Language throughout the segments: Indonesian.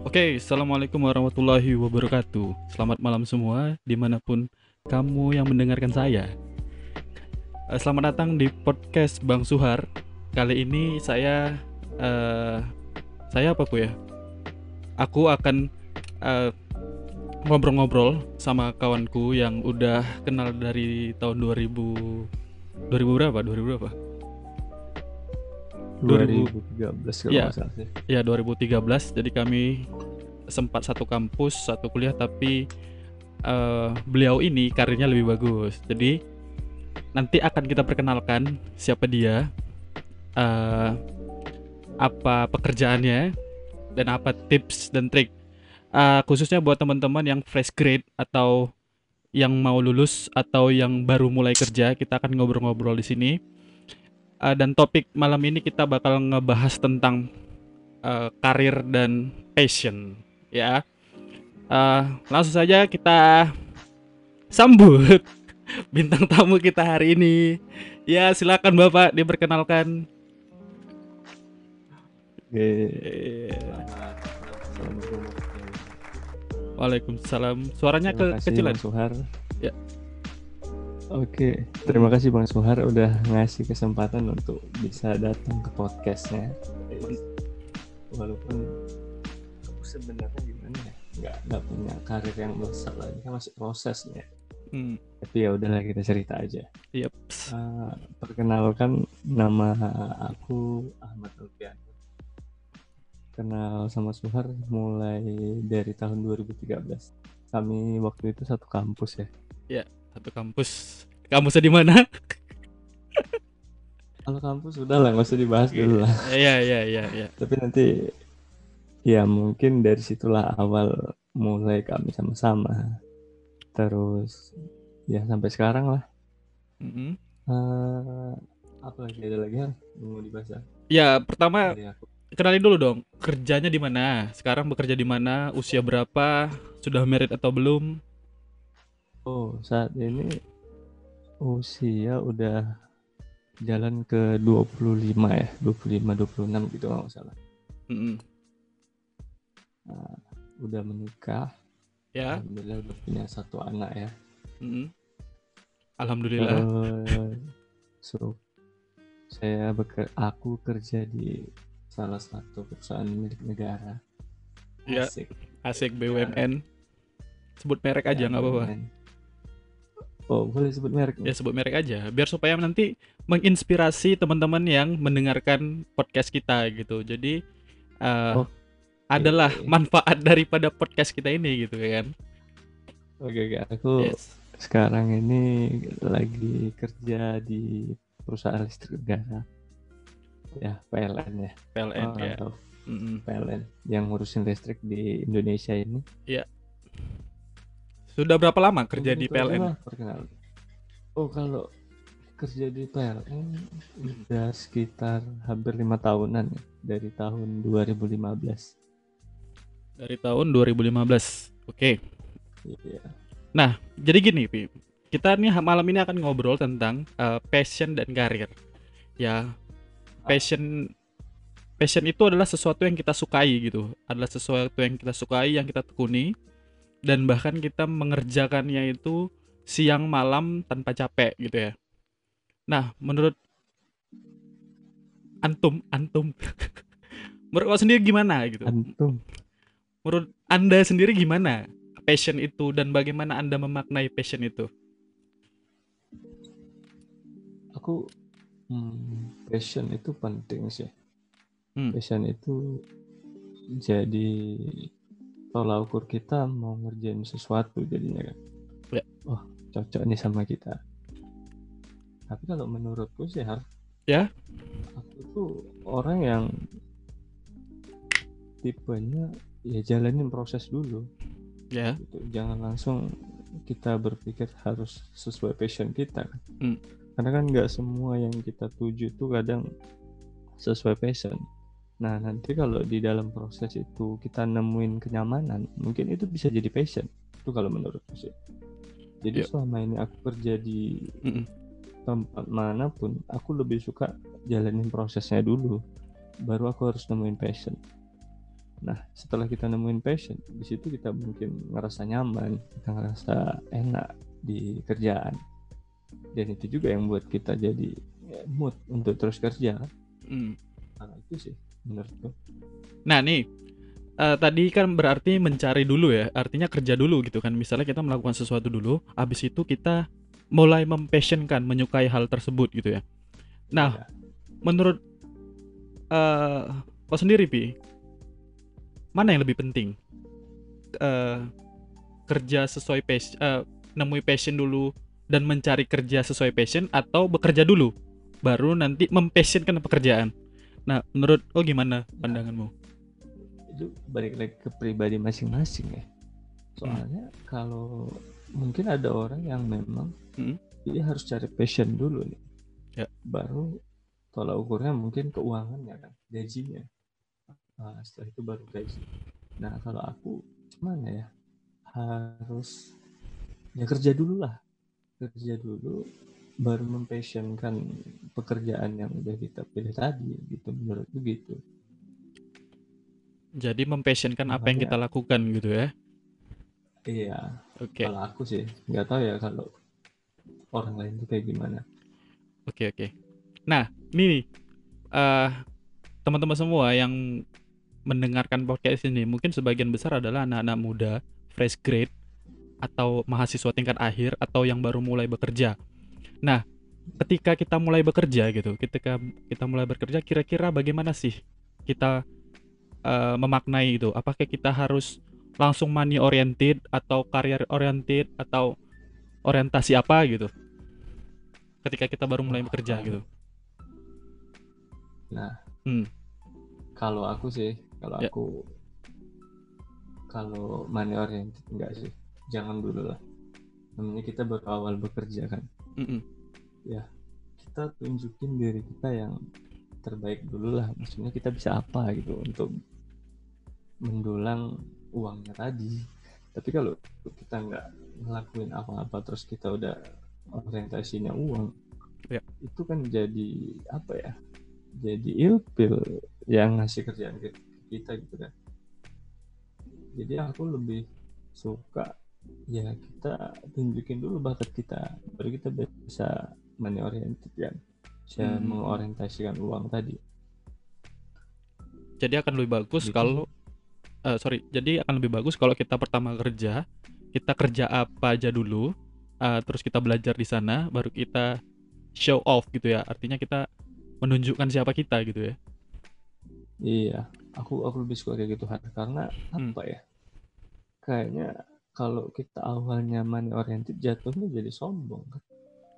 Oke, Assalamualaikum warahmatullahi wabarakatuh Selamat malam semua, di mana pun kamu yang mendengarkan saya Eh, Selamat datang di podcast Bang Suhar Kali ini saya, eh, saya apa ku ya? Aku akan eh, ngobrol-ngobrol sama kawanku yang udah kenal dari tahun 2000 2000 berapa? 2000 berapa? 2013 kalau Iya. salah sih. Ya 2013 jadi kami sempat satu kampus satu kuliah tapi eh, beliau ini karirnya lebih bagus jadi nanti akan kita perkenalkan siapa dia eh, apa pekerjaannya dan apa tips dan trik Eh, khususnya buat teman-teman yang fresh grade atau yang mau lulus atau yang baru mulai kerja kita akan ngobrol-ngobrol di sini Eh, dan topik malam ini kita bakal ngebahas tentang eh, karir dan passion ya. Eh, langsung saja kita sambut bintang tamu kita hari ini. Ya silakan bapak diperkenalkan. Waalaikumsalam. Suaranya Terima kekecilan. Bang Suhar. Ya. Oke, terima kasih Bang Suhar udah ngasih kesempatan untuk bisa datang ke podcastnya. Walaupun aku sebenarnya gimana ya, nggak nggak punya karir yang besar lagi kan masih prosesnya. Hmm, Tapi ya udahlah kita cerita aja. yep. Ah, perkenalkan nama aku Ahmad Alfian. Kenal sama Suhar mulai dari tahun 2013. Kami waktu itu satu kampus ya. Satu kampus kampusnya di mana Kalau kampus udah lah nggak usah dibahas dulu lah. ya ya ya ya Tapi nanti ya mungkin dari situlah awal mulai kami sama-sama. Terus ya sampai sekarang lah. Mm-mm. Ah, apa lagi ada lagi yang mau dibahas ya? ya pertama kenalin dulu dong kerjanya di mana sekarang bekerja di mana usia berapa sudah married atau belum Oh, saat ini usia udah jalan ke 25 ya, 25 26 gitu kalau nggak salah. Mm-mm. Nah, udah menikah, ya alhamdulillah udah punya satu anak ya. Mm-mm. alhamdulillah Eh, so saya beker aku kerja di salah satu perusahaan milik negara. Ya, Asik. asik BUMN sebut merek aja Ya, nggak apa-apa BUMN. Oh, boleh sebut merek? ya sebut merek aja. Biar supaya nanti menginspirasi teman-teman yang mendengarkan podcast kita gitu. Jadi eh, Oke. adalah manfaat daripada podcast kita ini gitu kan? Oke, oke. Aku yes. sekarang ini lagi kerja di perusahaan listrik negara. Ya PLN ya. PLN Oh, ya. atau Mm-mm. PLN yang ngurusin listrik di Indonesia ini sudah berapa lama kerja di PLN oh kalau kerja di PLN udah sekitar hampir lima tahunan ya dari tahun 2015 dari tahun 2015 oke. Iya. Jadi gini Pi. Kita nih malam ini akan ngobrol tentang eh, passion dan karir. Ya passion passion itu adalah sesuatu yang kita sukai gitu. Adalah sesuatu yang kita sukai yang kita tekuni dan bahkan kita mengerjakannya itu siang malam tanpa capek gitu ya. Nah menurut antum antum. Menurut kau sendiri gimana gitu? Antum. Menurut anda sendiri gimana passion itu dan bagaimana anda memaknai passion itu? Aku hmm, passion itu penting sih. Hmm. passion itu jadi tolak ukur kita mau ngerjain sesuatu jadinya kan? Ya. oh cocok nih sama kita. Tapi kalau menurutku sih Har Ya. aku tuh orang yang tipenya ya jalanin proses dulu. Ya. Gitu. Jangan langsung kita berpikir harus sesuai passion kita kan. Hmm. karena kan nggak semua yang kita tuju tuh kadang sesuai passion nah nanti kalau di dalam proses itu kita nemuin kenyamanan mungkin itu bisa jadi passion itu kalau menurutku sih jadi Iya. selama ini aku kerja di Mm-mm. tempat mana pun aku lebih suka jalanin prosesnya dulu baru aku harus nemuin passion Nah, setelah kita nemuin passion, di situ kita mungkin ngerasa nyaman, kita ngerasa enak di kerjaan. Dan itu juga yang buat kita jadi ya, mood untuk terus kerja. Hmm. Nah, itu sih menurutku. Nah nih, eh, tadi kan berarti mencari dulu ya, artinya kerja dulu gitu kan. Misalnya kita melakukan sesuatu dulu, habis itu kita mulai mempassionkan, menyukai hal tersebut gitu ya. Nah, Ya. menurut eh kau sendiri pi, mana yang lebih penting? Eh, kerja sesuai passion, eh, nemui passion dulu dan mencari kerja sesuai passion atau bekerja dulu, baru nanti mempassionkan pekerjaan. Nah, menurut oh gimana pandanganmu? itu balik lagi ke pribadi masing-masing ya soalnya kalau mungkin ada orang yang memang Hmm. dia harus cari passion dulu nih Ya. baru tolak ukurnya mungkin keuangannya kan gajinya Nah, setelah itu baru gaji nah kalau aku gimana ya harus ya kerja dulu lah kerja dulu baru mempassionkan pekerjaan yang udah kita pilih tadi gitu menurutku gitu Jadi mempassionkan apa yang kita lakukan gitu ya. iya Oke, Kalau aku sih nggak tahu ya kalau orang lain tuh kayak gimana. oke, oke. Nah, ini nih, eh, teman-teman semua yang mendengarkan podcast ini mungkin sebagian besar adalah anak-anak muda, fresh grade atau mahasiswa tingkat akhir atau yang baru mulai bekerja. Nah, ketika kita mulai bekerja gitu, ketika kita mulai bekerja, kira-kira bagaimana sih kita eh, memaknai itu? Apakah kita harus langsung money oriented atau career oriented atau orientasi apa gitu? Ketika kita baru mulai bekerja gitu. Nah, Hmm. kalau aku sih, kalau Ya. aku kalau money oriented enggak sih, jangan dulu lah. Namanya kita baru awal bekerja kan, Mm-mm. kita tunjukin diri kita yang terbaik dulu lah. Maksudnya kita bisa apa gitu untuk mendulang uangnya tadi. Tapi kalau kita nggak ngelakuin apa-apa terus kita udah orientasinya uang, Ya. itu kan jadi apa ya? Jadi ilpil yang ngasih kerjaan ke kita gitu kan. Jadi aku lebih suka ya kita tunjukin dulu bakat kita, baru kita bisa money oriented kan, bisa Hmm. mengorientasikan uang tadi. Jadi akan lebih bagus Gitu kalau eh, sorry, jadi akan lebih bagus kalau kita pertama kerja, kita kerja apa aja dulu, eh, terus kita belajar di sana, baru kita show off gitu ya. Artinya kita menunjukkan siapa kita gitu ya. Iya, aku aku lebih suka kayak gitu karena Hmm. apa ya? Kayaknya kalau kita awalnya money oriented jatuhnya jadi sombong kan.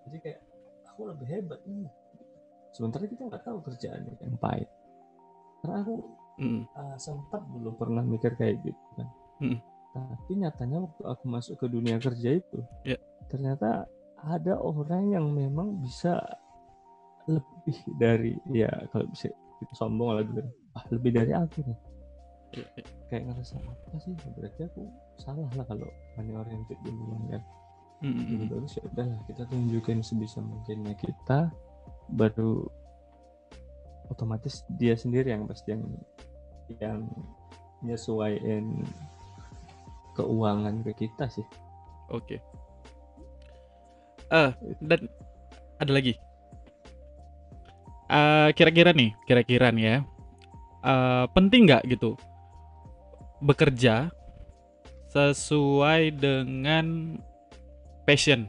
Jadi kayak aku lebih hebat nih. Sementara kita nggak tahu kerjaannya yang pahit. Karena aku Mm-mm. ah, sempat dulu pernah mikir kayak gitu kan. Mm-mm. Tapi nyatanya waktu aku masuk ke dunia kerja itu, Ya. ternyata ada orang yang memang bisa lebih dari ya kalau bisa kita sombong lah gitu. Ah, lebih dari aku nih. Kayak ngerasa apa sih? Berarti aku salah lah kalau money oriented duluan kan. Lebih bagus ya udahlah kita tunjukin sebisa mungkinnya kita baru otomatis dia sendiri yang pasti yang yang nyesuaiin keuangan ke kita sih Oke. Eh, dan ada lagi. Eh, kira-kira nih, kira-kira nih ya, eh, penting nggak gitu bekerja sesuai dengan passion?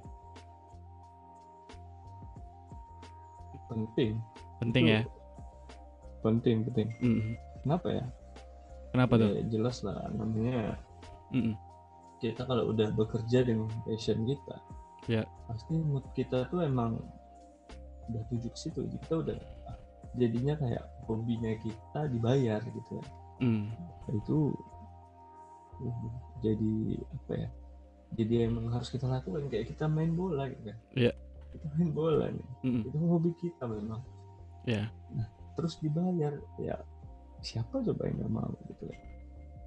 penting Penting Itu ya. penting penting Mm-mm. kenapa ya Kenapa tuh? ya jelas lah namanya Mm-mm. kita kalau udah bekerja dengan passion kita Ya. pasti mood kita tuh emang udah tuju ke situ kita udah ah, jadinya kayak hobinya kita dibayar gitu ya Mm. Itu jadi apa ya jadi emang harus kita lakukan kayak kita main bola gitu kan Iya. kita main bola nih Mm-mm. itu hobi kita memang Ya. terus dibayar ya siapa coba yang nggak mau gitu kan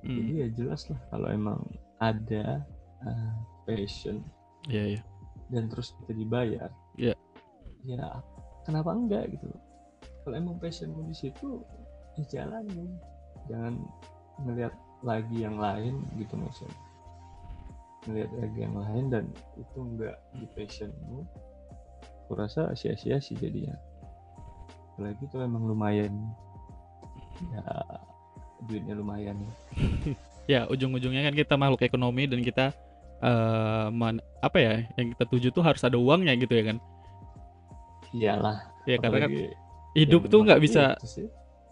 Mm. jadi ya jelas lah kalau emang ada uh, passion Iya, iya. dan terus kita dibayar Iya. ya kenapa enggak gitu kalau emang passionmu di situ ya jalanin jangan ngelihat lagi yang lain gitu maksudnya. Ngelihat lagi yang lain dan itu enggak di passionmu aku rasa sia-sia sih jadinya. Apalagi itu emang lumayan ya duitnya lumayan. Ya ya ujung-ujungnya kan kita makhluk ekonomi dan kita eh man- apa ya yang kita tuju tuh harus ada uangnya gitu ya kan? Iyalah ya karena kan hidup tuh nggak bisa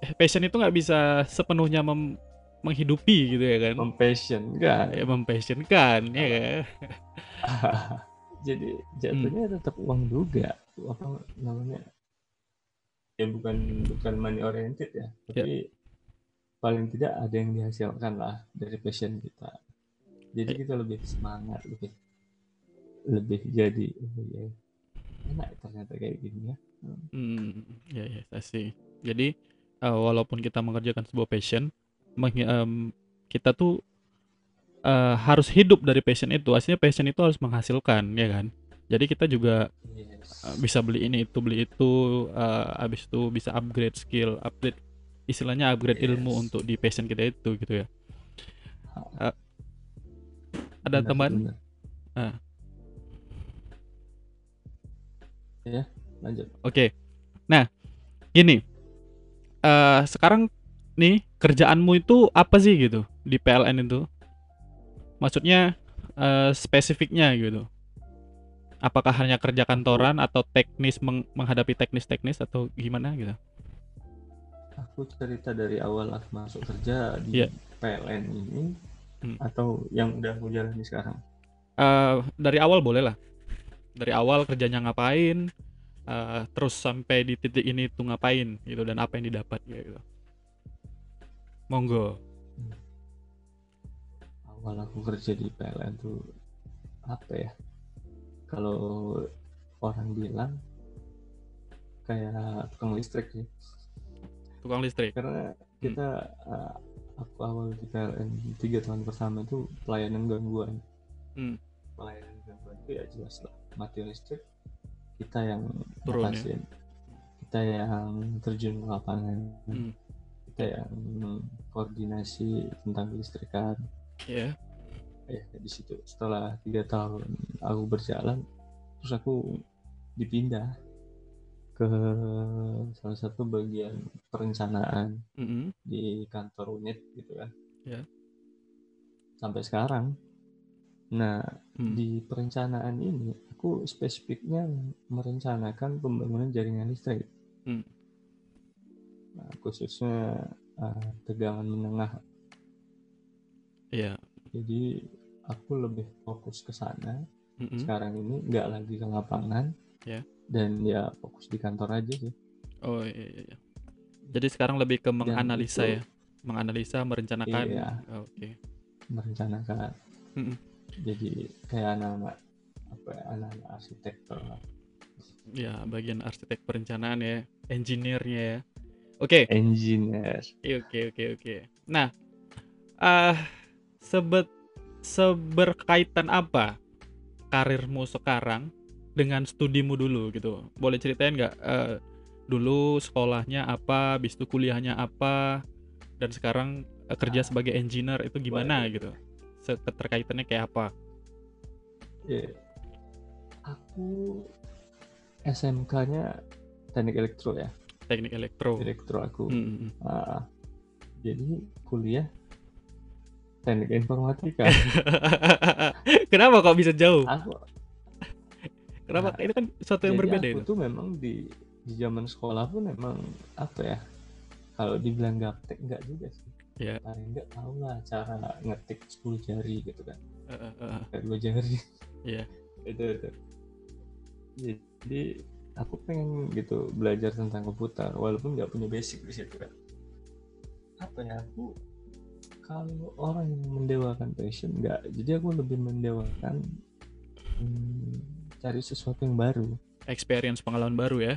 eh, passion itu nggak bisa sepenuhnya mem- menghidupi gitu ya kan? Passion enggak ya mempassionkan ya kan? Jadi Hmm. jatuhnya tetap uang juga. Apa namanya? Ya bukan bukan money oriented ya. Tapi paling tidak ada yang dihasilkan lah dari passion kita. Jadi Ya. kita lebih semangat lebih lebih jadi oh ya enak ternyata kayak gini ya. Hmm, ya ya saya sih. Jadi eh, walaupun kita mengerjakan sebuah passion, em, kita tuh eh, harus hidup dari passion itu. Aslinya passion itu harus menghasilkan, ya kan? Jadi kita juga yes. eh, bisa beli ini itu beli itu, eh, habis itu bisa upgrade skill, upgrade istilahnya upgrade ilmu Yes. untuk di passion kita itu gitu ya. Eh, ada Benar, teman? benar. Ah. ya lanjut Oke. Nah, gini. eh sekarang nih kerjaanmu itu apa sih gitu di PLN itu? Maksudnya eh, spesifiknya gitu. Apakah hanya kerja kantoran atau teknis meng- menghadapi teknis-teknis atau gimana gitu? aku cerita dari awal aku masuk kerja di Iya. PLN ini Hmm. atau yang udah aku jalani sekarang Eh dari awal boleh lah. Dari awal kerjanya ngapain, eh, terus sampai di titik ini tuh ngapain gitu dan apa yang didapat gitu. Monggo. awal aku kerja di PLN tuh apa ya kalau orang bilang kayak tukang listrik sih Tukang listrik. karena kita uh, aku awal di PLN tiga tahun pertama itu pelayanan gangguan Hmm. pelayanan gangguan itu ya jelas lah mati listrik kita yang Turun ya. kita yang terjun ke lapangan Hmm. Kita yang koordinasi tentang listrikan Ya. ya di situ setelah tiga tahun aku berjalan terus aku dipindah ke salah satu bagian perencanaan Mm-mm. di kantor unit gitu kan Ya. sampai sekarang nah Hmm. di perencanaan ini aku spesifiknya merencanakan pembangunan jaringan listrik Hmm. Nah, khususnya uh, tegangan menengah Iya. jadi aku lebih fokus ke sana Mm-mm. sekarang ini nggak lagi ke lapangan Ya. dan ya fokus di kantor aja sih Oh iya, iya, iya. Jadi sekarang lebih ke menganalisa itu- ya, menganalisa, merencanakan. Iya. Oh, Oke. merencanakan Mm-mm. jadi kayak anak-anak apa ya, anak-anak arsitektur. Ya bagian arsitek perencanaan ya, engineer-nya ya. Oke, engineer Iya, oke, oke, oke. Nah, ah sebet seberkaitan apa karirmu sekarang dengan studimu dulu gitu? Boleh ceritain nggak eh, dulu sekolahnya apa, habis itu kuliahnya apa, dan sekarang eh, kerja Ah. sebagai engineer itu gimana Boleh. gitu? Keterkaitannya kayak apa? Ya, aku SMK-nya teknik elektro ya Teknik elektro. elektro aku Hmm. Ah, jadi kuliah teknik informatika Kenapa kok bisa jauh? aku Kenapa? Nah, Itu kan sesuatu yang berbeda aku itu. tuh memang di di zaman sekolah pun memang apa ya kalau dibilang gaptek enggak juga sih Ya. paling enggak tahu lah cara ngetik 10 jari gitu kan eh, eh, kayak dua jari Iya. itu itu jadi aku pengen gitu belajar tentang komputer walaupun nggak punya basic di situ kan apa ya aku kalau orang yang mendewakan passion nggak jadi aku lebih mendewakan hmm, cari sesuatu yang baru Experience pengalaman baru ya.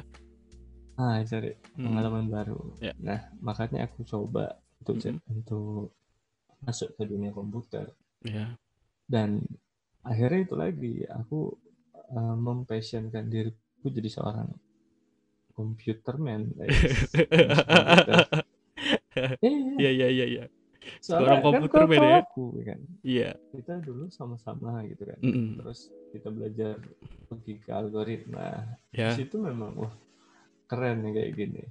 ah cari Hmm. pengalaman baru Ya. nah makanya aku coba untuk Mhm. untuk masuk ke dunia komputer Ya. dan akhirnya itu lagi aku uh, mempassionkan diriku jadi seorang komputer. Eh, Iya iya iya iya. Seorang komputer kan beda ya? aku kan. Iya. Kita dulu sama-sama gitu kan. Mm-mm. Terus kita belajar logika algoritma. Ya. Di situ memang wah keren nih kayak gini.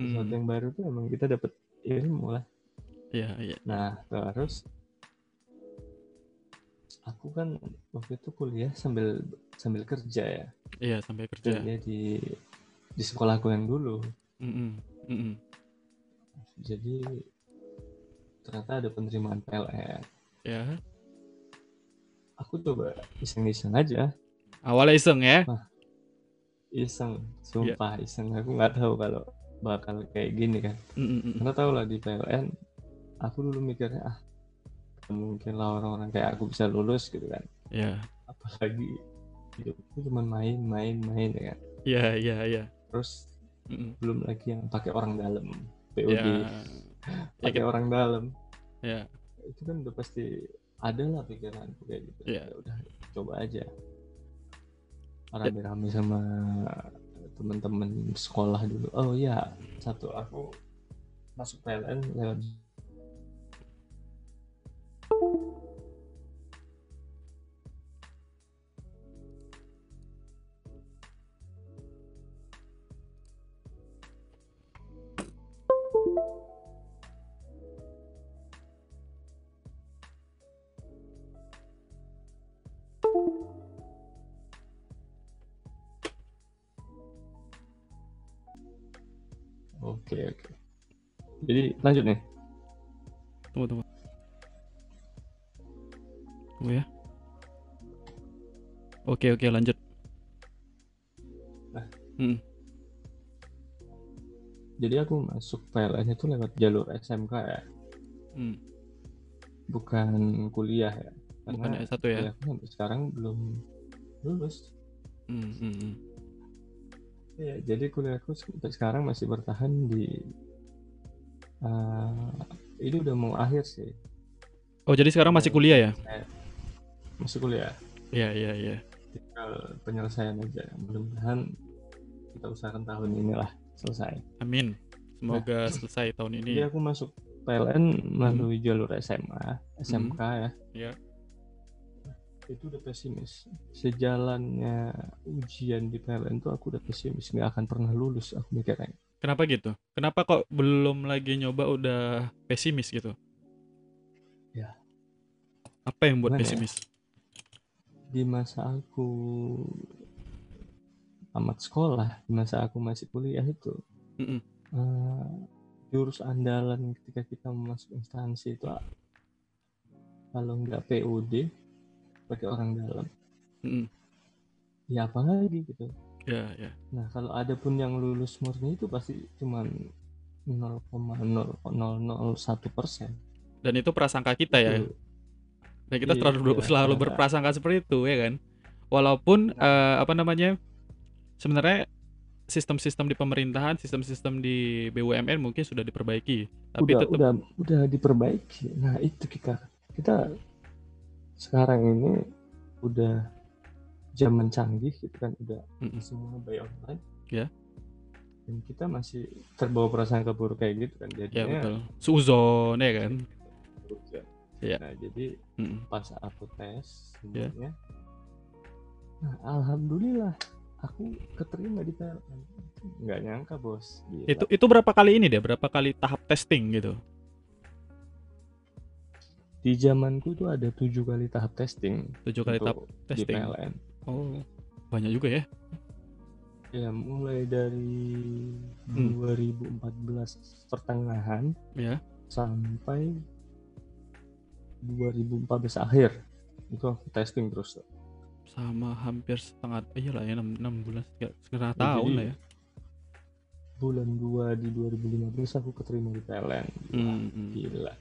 Sesuatu Mm. yang baru tuh emang kita dapat ilmu lah. Iya, iya. Nah, terus aku kan waktu itu kuliah sambil sambil kerja ya. Iya, sampai kerja. Kerja di di sekolahku yang dulu. Mm-mm. Mm-mm. Jadi ternyata ada penerimaan PLN. Ya. Aku coba iseng-iseng aja, Awalnya iseng ya. iseng, Iya. sumpah iseng. Aku nggak tahu kalau bakal kayak gini kan. Mm-mm. Karena tau lah di PLN, aku dulu mikirnya ah mungkin lah orang-orang kayak aku bisa lulus gitu kan. Ya. Apalagi hidupku cuma main-main main ya kan. Iya, iya, iya. Terus Mm-mm. belum lagi yang pakai orang dalam, Ya. POD, Ya, pakai orang dalam. Ya. Itu kan udah pasti ada lah pikiranku kayak gitu. Iya. Ya udah coba aja. Rame-rame sama teman-teman sekolah dulu. Oh iya, satu aku masuk PLN lewat lanjut nih. Tunggu, tunggu. Tunggu ya. Oke, oke, lanjut. Nah. Mm. Jadi aku masuk PLN itu lewat jalur SMK ya, Mm. bukan kuliah ya. Bukan Karena S1 ya. sekarang belum lulus. Mm, mm, mm. Ya, jadi kuliahku sampai sekarang masih bertahan di eh, ini udah mau akhir sih. Oh, jadi sekarang masih kuliah ya? Masih kuliah. Iya, iya, iya. Tinggal penyelesaian aja. Mudah-mudahan kita usahakan tahun inilah selesai. Amin. Semoga selesai tahun Jadi ini. aku masuk PLN melalui jalur SMA, SMK ya. Iya. Itu udah pesimis. Sejalannya ujian di PLN tuh aku udah pesimis, nggak akan pernah lulus aku mikirnya. Kenapa gitu? Kenapa kok belum lagi nyoba udah pesimis gitu? Ya. Apa yang buat Gimana ya? pesimis? Di masa aku tamat sekolah, di masa aku masih kuliah itu, Mm-mm. eh, jurus andalan ketika kita masuk instansi itu ah, kalau nggak PUD pakai orang dalam, Mm-mm. ya apa lagi gitu. Ya, ya. Nah, kalau ada pun yang lulus murni itu pasti cuman 0,0001 persen. Dan itu prasangka kita ya. Dan kita Iya, selalu iya. selalu berprasangka seperti itu ya kan. Walaupun eh, apa namanya? Sebenarnya sistem-sistem di pemerintahan, sistem-sistem di BUMN mungkin sudah diperbaiki, tapi udah, tetap udah udah diperbaiki. Nah, itu kita kita sekarang ini udah zaman canggih gitu kan udah Mm-mm. semua by online. Ya. Dan kita masih terbawa prasangka buruk kayak gitu kan ya jadinya. betul. Suzon ya kan. buruk ya. Iya. Nah, jadi Mm-mm. pas aku tes Ya. semuanya nah alhamdulillah aku keterima di PLN nggak nyangka bos Gila. Itu itu berapa kali ini deh? Berapa kali tahap testing gitu? di zamanku tuh ada tujuh kali tahap testing Tujuh kali tahap untuk di testing. PLN Oh, banyak juga ya. ya mulai dari Hmm. 2014 pertengahan Ya. sampai 2014 akhir itu aku testing terus Sama hampir setengah iyalah ya 6, bulan setengah, Ya, tahun lah ya. bulan 2 di 2015 aku keterima di PLN Wah, Hmm, hmm. gila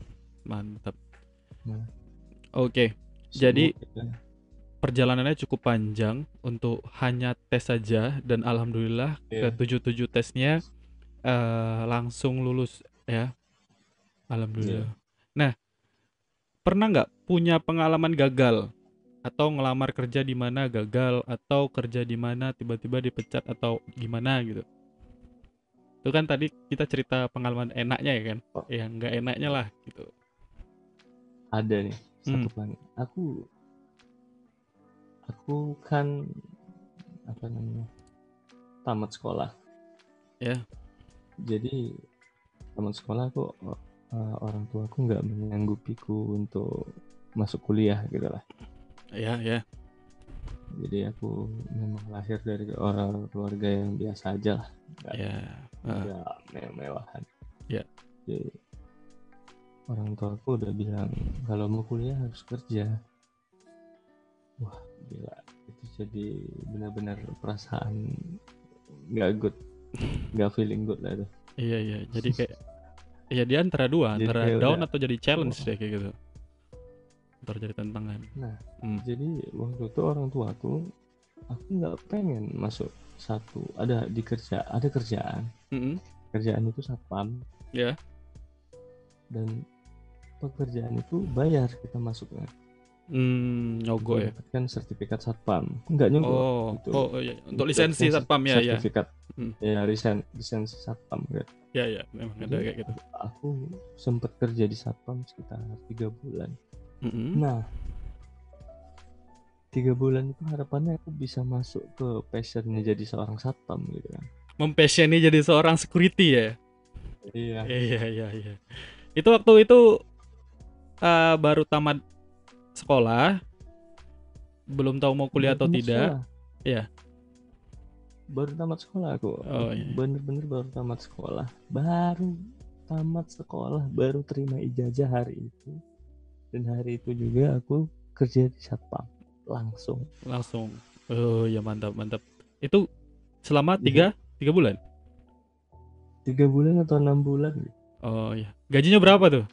Mantap. Nah. Oke, Jadi- Semoga- perjalanannya cukup panjang untuk hanya tes saja dan alhamdulillah Iya. ke tujuh tujuh tesnya eh, langsung lulus ya. Alhamdulillah. Nah, pernah nggak punya pengalaman gagal atau ngelamar kerja di mana gagal atau kerja di mana tiba-tiba dipecat atau gimana gitu? Itu kan tadi kita cerita pengalaman enaknya ya kan? Oh. Yang nggak enaknya lah gitu. ada nih satu Hmm. planet aku aku kan apa namanya tamat sekolah Ya. jadi tamat sekolah aku eh, orang tua aku nggak menyanggupiku untuk masuk kuliah gitu lah Ya, ya. jadi aku memang lahir dari orang keluarga yang biasa aja lah nggak Ya. Ah, nggak mewah-mewahan Ya. jadi orang tua aku udah bilang kalau mau kuliah harus kerja wah gila itu jadi benar-benar perasaan nggak good nggak feeling good lah itu Iya, iya. Jadi kayak ya dia antara dua, Jadi antara down udah- atau jadi challenge deh kayak gitu. Ntar jadi tantangan. nah Hmm. jadi waktu itu orang tua aku aku nggak pengen masuk satu ada di kerja ada kerjaan Mm-mm. kerjaan itu satpam Ya. dan pekerjaan itu bayar kita masuknya Hmm, nyogok ya. mendapatkan sertifikat satpam nggak nyogok Oh, gitu. oh iya. Untuk Mendapatkan lisensi satpam ya, ya. sertifikat Hmm. ya lisen lisensi satpam kan Ya, ya. Memang ada Jadi- kayak gitu. aku sempat kerja di satpam sekitar tiga bulan Mm-mm. nah tiga bulan itu harapannya aku bisa masuk ke passionnya jadi seorang satpam gitu kan Mempasioni jadi seorang security ya. iya Iya, iya, iya. Itu waktu itu eh, baru tamat sekolah, belum tahu mau kuliah Baru atau tidak. sekolah. Iya. baru tamat sekolah aku Oh, iya. bener-bener baru tamat sekolah baru tamat sekolah baru terima ijazah hari itu dan hari itu juga aku kerja di satpam langsung Langsung. Oh, ya mantap, mantap. Itu selama Iya. tiga tiga bulan. tiga bulan atau enam bulan. Oh iya. Gajinya berapa tuh?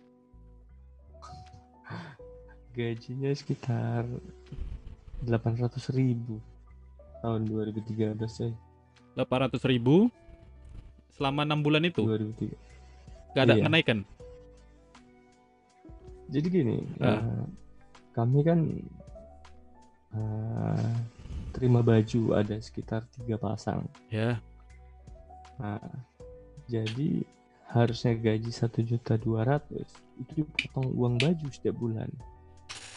Gajinya sekitar 800 ribu tahun 2013 coy 800 ribu selama enam bulan itu 2003 gak ada Iya. kenaikan. jadi gini Ah. eh, kami kan eh, terima baju ada sekitar tiga pasang Ya. Nah, jadi harusnya gaji satu juta dua ratus itu dipotong uang baju setiap bulan.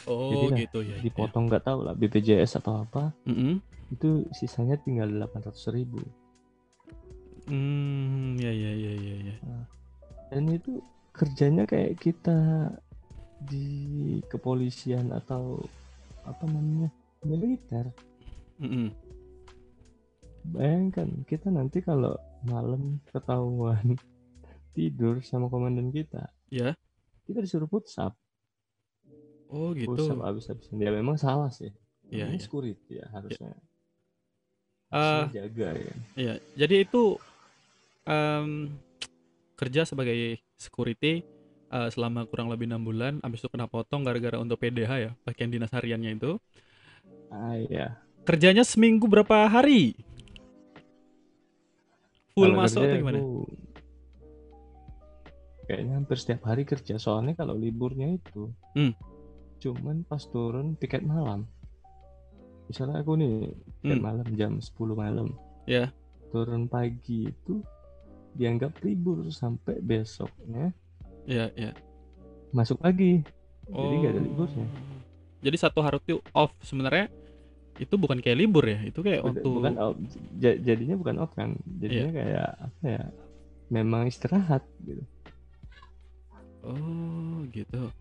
Oh Jadilah gitu ya. Dipotong nggak tahu lah BPJS atau apa. Ya. Mm-mm. Itu sisanya tinggal delapan ratus ribu. Hmm, ya ya ya ya ya. Dan itu kerjanya kayak kita di kepolisian atau apa namanya militer. Mm-mm. Bayangkan kita nanti kalau malam ketahuan tidur sama komandan kita, Ya. kita disuruh push up. Oh gitu. push up abis-abisan dia memang salah sih Iya, ini iya. security ya harusnya Ah. Harusnya jaga ya Iya. Jadi itu em, kerja sebagai security eh, selama kurang lebih enam bulan, habis itu kena potong gara-gara untuk PDH ya, bagian dinas hariannya itu. ah iya Kerjanya seminggu berapa hari? Full Kalau masuk atau gimana? aku kayaknya hampir setiap hari kerja soalnya kalau liburnya itu Hmm. Cuman pas turun tiket malam misalnya aku nih tiket Hmm. malam jam 10 malam Ya. turun pagi itu dianggap libur sampai besoknya Iya, iya. masuk lagi Oh. jadi nggak ada liburnya Jadi satu hari itu off sebenarnya itu bukan kayak libur ya, itu kayak waktu bukan off Ja- jadinya bukan off kan jadinya Iya. kayak apa ya memang istirahat gitu Oh, gitu.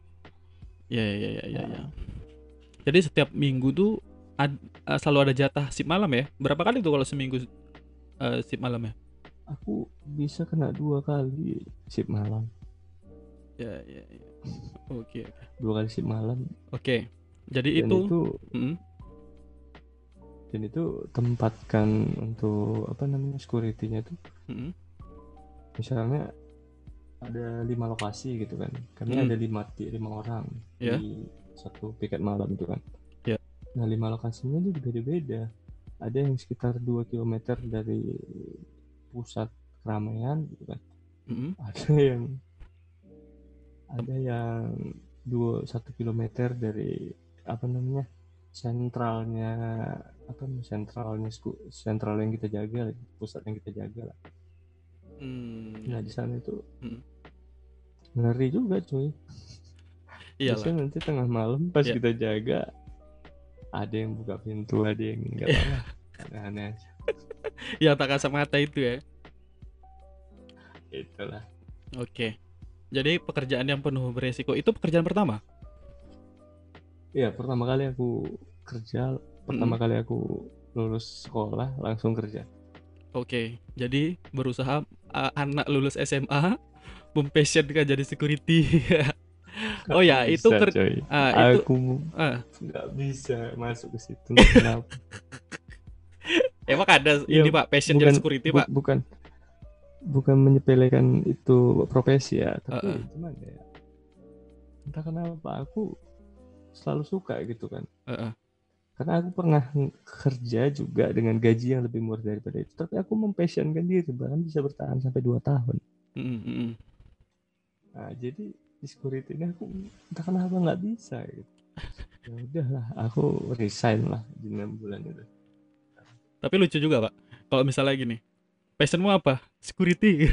Ya, ya, ya, ya, ya. Jadi setiap minggu tuh ad- eh, selalu ada jatah sip malam ya? Berapa kali tuh kalau seminggu eh, sip malam ya? aku bisa kena dua kali shift malam Ya, ya, ya. Oke, oke. dua kali shift malam Oke. Jadi dan itu, itu Mm, dan itu tempatkan untuk apa namanya securitynya tuh mm, misalnya ada lima lokasi gitu kan kami Hmm. ada lima lima orang Ya. di satu piket malam itu kan Ya. nah lima lokasinya itu beda-beda ada yang sekitar 2 km dari pusat keramaian gitu kan mm, ada yang ada yang dua satu kilometer dari apa namanya sentralnya apa namanya sentralnya sentral yang kita jaga pusat yang kita jaga lah mm, nah di sana itu Hmm. ngeri juga cuy Iyalah. Biasanya nanti tengah malam pas Iya. kita jaga ada yang buka pintu, ada yang enggak Iya. apa Aneh-aneh aja. Ya tak kasat mata itu ya. Itulah. Oke. Jadi pekerjaan yang penuh beresiko itu pekerjaan pertama. Iya, pertama kali aku kerja, pertama kali aku lulus sekolah langsung kerja. Oke. Jadi berusaha uh, anak lulus SMA mempassionkan jadi security. oh ya, itu ker- coy. ah, Aku ah, nggak bisa masuk ke situ. Kenapa? emang ada Iya, ini Pak passion jadi bukan- security, Bu- Pak. bukan bukan menyepelekan itu profesi ya tapi Heeh. gimana ya entah kenapa aku selalu suka gitu kan Heeh. Karena aku pernah kerja juga dengan gaji yang lebih murah daripada itu tapi aku mempassionkan diri bahkan bisa bertahan sampai 2 tahun mm-mm. nah jadi di security ini aku entah kenapa nggak bisa gitu ya udahlah aku resign lah di enam bulan itu Tapi lucu juga, Pak. Kalau misalnya gini, passionmu apa? Security.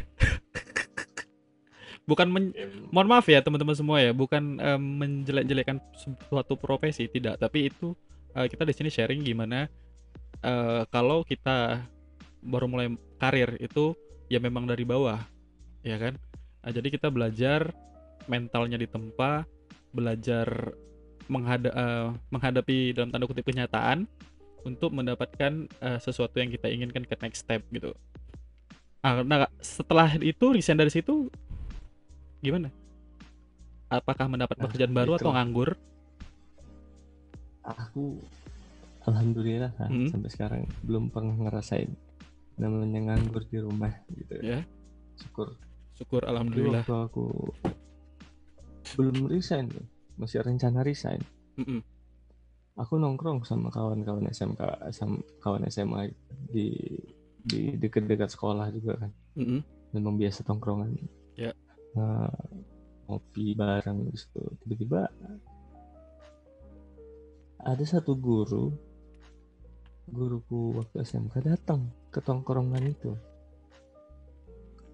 bukan men- mohon maaf ya teman-teman semua ya, bukan em, menjelek-jelekan suatu profesi tidak, tapi itu eh, kita di sini sharing gimana eh, kalau kita baru mulai karir itu ya memang dari bawah, ya kan? Nah, jadi kita belajar mentalnya ditempa, belajar menghada- eh, menghadapi dalam tanda kutip kenyataan untuk mendapatkan eh, sesuatu yang kita inginkan ke next step gitu. Ah, Nah, setelah itu resign dari situ gimana? Apakah mendapat Nah, pekerjaan baru itu. atau nganggur? Aku alhamdulillah lah, Hmm. sampai sekarang belum pernah ngerasain namanya nganggur di rumah gitu Ya. syukur Syukur Dulu alhamdulillah. waktu aku belum resign tuh, masih rencana resign Mm-mm. aku nongkrong sama kawan-kawan SMK sama kawan SMA di di dekat-dekat sekolah juga kan Mm-mm. memang biasa tongkrongan Ya. Nah, ngopi bareng di situ tiba-tiba ada satu guru guruku waktu SMK datang ke tongkrongan itu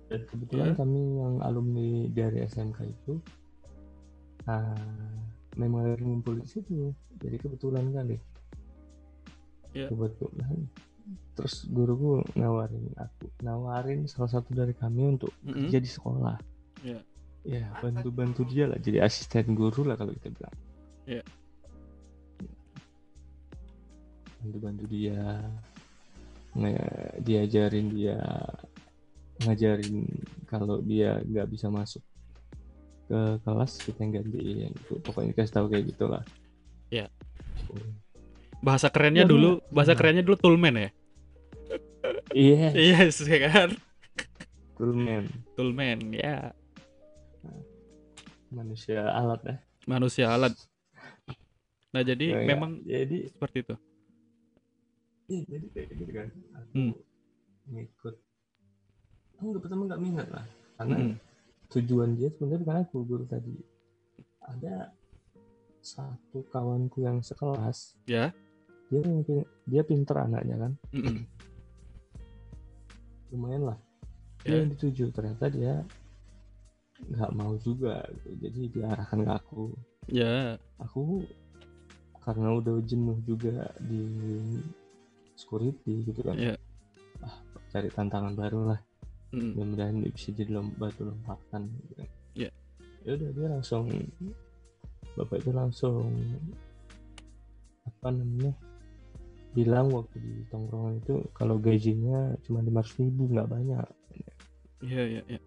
dan kebetulan Ya. kami yang alumni dari SMK itu ah, memang lagi ngumpul di situ jadi kebetulan kali Ya. kebetulan terus guruku nawarin aku nawarin salah satu dari kami untuk Mm-mm. kerja di sekolah Ya. ya bantu bantu dia lah jadi asisten guru lah kalau kita bilang Ya. Bantu bantu dia nge- diajarin dia ngajarin kalau dia nggak bisa masuk ke kelas kita yang gantiin itu pokoknya kasih tahu kayak gitulah Ya. Bahasa kerennya Waduh. dulu, bahasa Nah. kerennya dulu toolman ya. iya Yes, ya kan? men Toolman, ya. manusia alat ya Manusia alat. Nah, jadi Ya, ya. memang jadi seperti itu. Iya, jadi kayak gitu kan. Aku Hmm. ngikut. Aku nggak pertama nggak minat lah, karena Mm-mm. tujuan dia sebenarnya bukan aku guru tadi. Ada satu kawanku yang sekelas, Ya. dia mungkin dia pinter anaknya kan, Mm-mm. lumayan lah. Ya. Dia yang dituju ternyata dia nggak mau juga, jadi diarahkan ke aku. Ya. Aku karena udah jenuh juga di security gitu kan, Ya. cari tantangan baru lah. Mm. mudah-mudahan bisa jadi lom- batu lompatan gitu kan. Iya. ya udah dia langsung bapak itu langsung apa namanya bilang waktu di tongkrongan itu kalau gajinya cuma lima ribu nggak banyak Ya, ya, ya.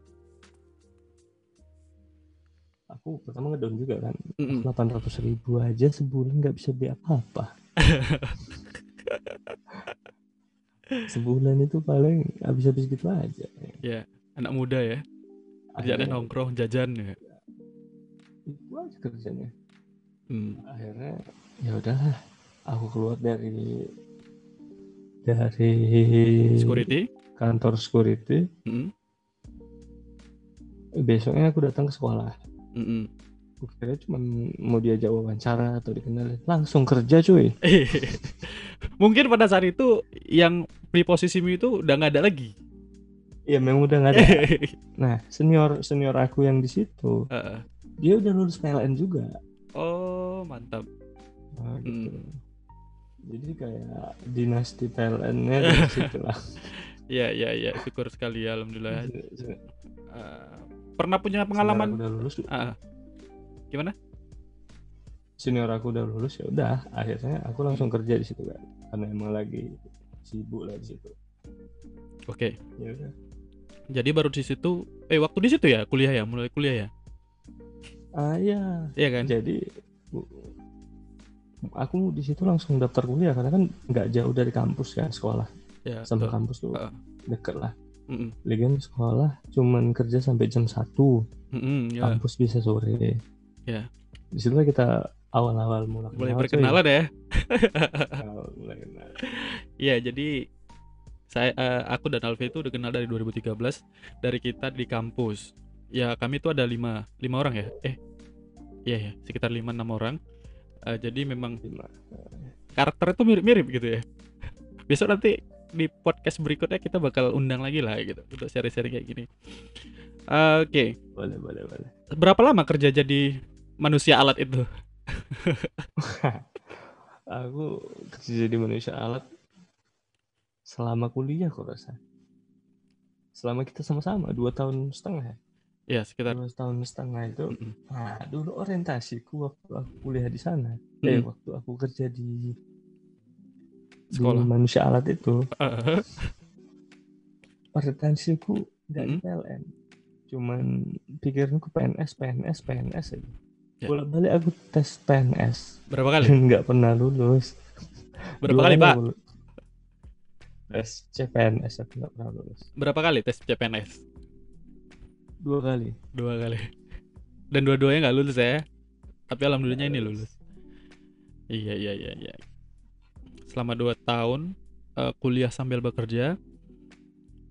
aku pertama ngedown juga kan delapan ratus ribu aja sebulan nggak bisa beli apa-apa sebulan itu paling habis-habis gitu aja Ya, anak muda ya. Akhirnya nongkrong, jajan ya. itu aja kerjanya Hmm. akhirnya ya udahlah aku keluar dari dari Security. kantor security Mm-mm. besoknya aku datang ke sekolah Mm-mm. Aku kira cuma mau diajak wawancara atau dikenalin langsung kerja cuy Mungkin pada saat itu yang preposisimu itu udah nggak ada lagi. ya memang udah nggak ada nah senior senior aku yang di situ Heeh. dia udah lulus PLN juga Oh, mantap. Nah, gitu. Hmm. Jadi kayak dinasti PLN-nya dari situ lah. Iya, iya, iya, syukur sekali ya alhamdulillah. Eh, pernah punya pengalaman udah lulus, Ah, gimana? senior aku udah lulus ya udah. Akhirnya aku langsung kerja di situ kan, karena emang lagi sibuk lah di situ. Oke. Ya udah. Jadi baru di situ eh waktu di situ ya kuliah ya, mulai kuliah ya. Ah ya, Iya kan? jadi aku di situ langsung daftar kuliah karena kan nggak jauh dari kampus kan sekolah Ya. sama betul. kampus tuh Ah. deket lah. Mm-mm. Lagian sekolah cuman kerja sampai jam 1 Mm-mm, ya. kampus bisa sore. Ya. Di situ kita awal-awal mulai kenal, coy. berkenalan ya. Awal mulai kenal. Iya, jadi saya eh, aku dan Alfi itu udah kenal dari 2013 dari kita di kampus. Ya, kami itu ada lima lima orang ya. Eh, iya ya, sekitar lima enam orang. Eh, jadi memang karakter itu mirip-mirip gitu ya. Besok nanti di podcast berikutnya kita bakal undang lagi lah gitu untuk sharing-sharing kayak gini. Eh, Oke, Boleh, boleh, boleh. berapa lama kerja jadi manusia alat itu? Aku kerja jadi manusia alat selama kuliah kok rasa. Selama kita sama-sama dua tahun setengah ya. Ya, sekitar Dua tahun setengah itu. Mm-mm. Nah, dulu orientasiku waktu aku kuliah di sana. Eh, Mm. waktu aku kerja di Sekolah. di manusia alat itu, Eh, orientasiku di Mm. PLN. Cuman pikiranku PNS, PNS, PNS aja. Ya. Bolak-balik aku tes PNS berapa kali? nggak pernah lulus. Berapa Dua kali, Pak? lulus. Tes CPNS aku nggak pernah lulus. Berapa kali tes CPNS? Dua kali. dua kali dan dua-duanya nggak lulus ya tapi alhamdulillahnya ini lulus iya iya iya iya selama dua tahun eh, kuliah sambil bekerja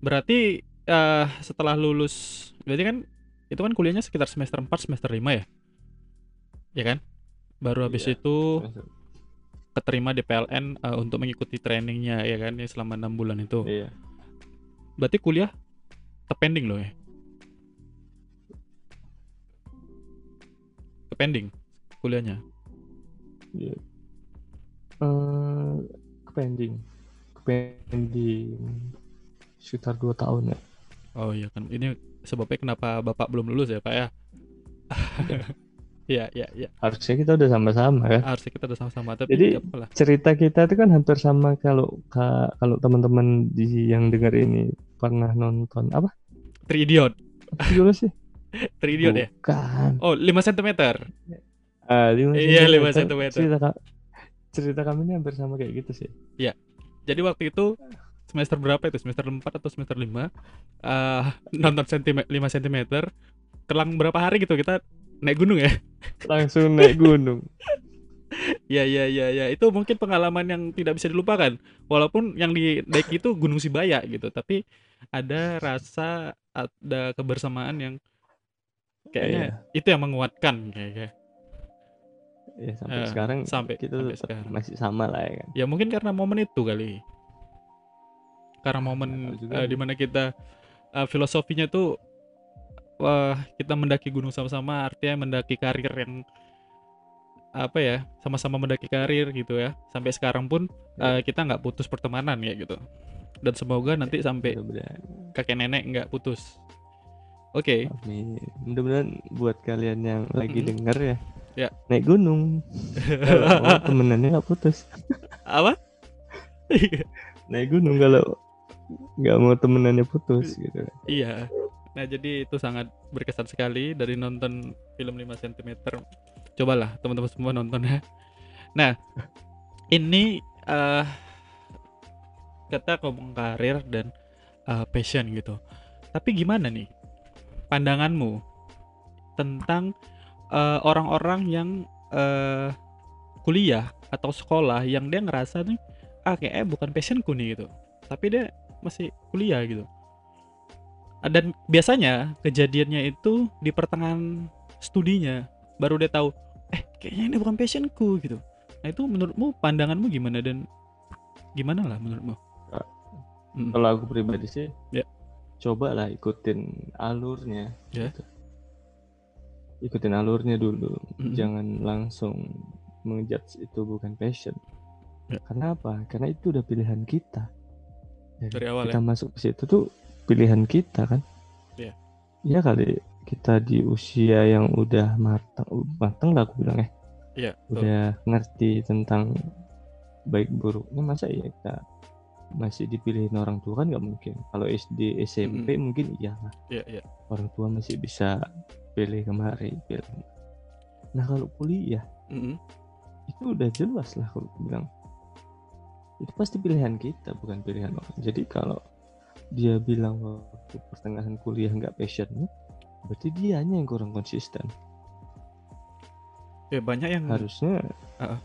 berarti eh, setelah lulus berarti kan itu kan kuliahnya sekitar semester 4 semester 5 ya ya kan baru habis Iya. itu keterima di PLN eh, untuk mengikuti trainingnya ya kan ya selama enam bulan itu Iya. berarti kuliah terpending loh ya terpending kuliahnya Iya. Eh, kepending, kepending sekitar dua tahun ya. Oh iya kan ini sebabnya kenapa bapak belum lulus ya pak ya? Iya iya iya Harusnya kita udah sama-sama kan. harusnya kita udah sama-sama tapi Jadi, nggak apa lah. Cerita kita itu kan hampir sama kalau ka- kalau teman-teman di yang dengar ini pernah nonton apa? Three idiot, judulnya sih? three idiot ya. Bukan. Oh 5 cm. Ah, lima Iya, lima sentimeter. sentimeter. Cerita cerita kami ini hampir sama kayak gitu sih. Jadi waktu itu semester berapa itu? Semester 4 atau semester 5 eh nonton sentime 5 cm. Kelang berapa hari gitu kita naik gunung ya? Langsung naik gunung. Iya iya iya iya itu mungkin pengalaman yang tidak bisa dilupakan. Walaupun yang di daki itu Gunung Sibaya gitu, tapi ada rasa ada kebersamaan yang kayaknya itu yang menguatkan kayaknya. Ya sampai Eh, sekarang sampai- kita sampai sekarang. masih sama lah ya kan. Ya mungkin karena momen itu kali. Karena momen eh, nih. di mana kita eh, filosofinya tuh wah kita mendaki gunung sama-sama artinya mendaki karir yang apa ya sama-sama mendaki karir gitu ya sampai sekarang pun eh, kita nggak putus pertemanan ya gitu dan semoga nanti sampai kakek nenek nggak putus oke Amin. Mudah-mudahan buat kalian yang lagi Mm-mm. denger ya. Ya. Naik gunung. Temenannya nggak putus. apa Naik gunung kalau nggak mau temenannya putus gitu. Iya. Nah, jadi itu sangat berkesan sekali dari nonton film 5 cm. Cobalah teman-teman semua nonton ya. Nah, ini eh kita ngomong karir dan eh, passion gitu. Tapi gimana nih pandanganmu tentang eh, orang-orang yang eh, kuliah atau sekolah yang dia ngerasa nih ah kayaknya bukan passionku nih gitu. Tapi dia masih kuliah gitu dan biasanya kejadiannya itu di pertengahan studinya baru dia tahu eh kayaknya ini bukan passionku gitu nah itu menurutmu pandanganmu gimana dan gimana lah menurutmu Ah. Mm. Kalau aku pribadi sih, Ya. coba lah ikutin alurnya. Ya. gitu. ikutin alurnya dulu Mm-mm. jangan langsung mengejudge itu bukan passion Ya. karena apa karena itu udah pilihan kita Dari awal kita ya? masuk ke situ tuh pilihan kita kan Iya. Iya kali kita di usia yang udah matang matang lah aku bilang ya Iya, betul. udah ngerti tentang baik buruknya masa iya kita masih dipilihin orang tua kan nggak mungkin kalau SD SMP mungkin iya lah Iya, iya. orang tua masih bisa pilih kemari pilih nah kalau kuliah Mm-mm. itu udah jelas lah kalau aku bilang itu pasti pilihan kita bukan pilihan orang jadi kalau dia bilang waktu pertengahan kuliah nggak passionnya berarti dianya yang kurang konsisten Ya banyak yang harusnya ah.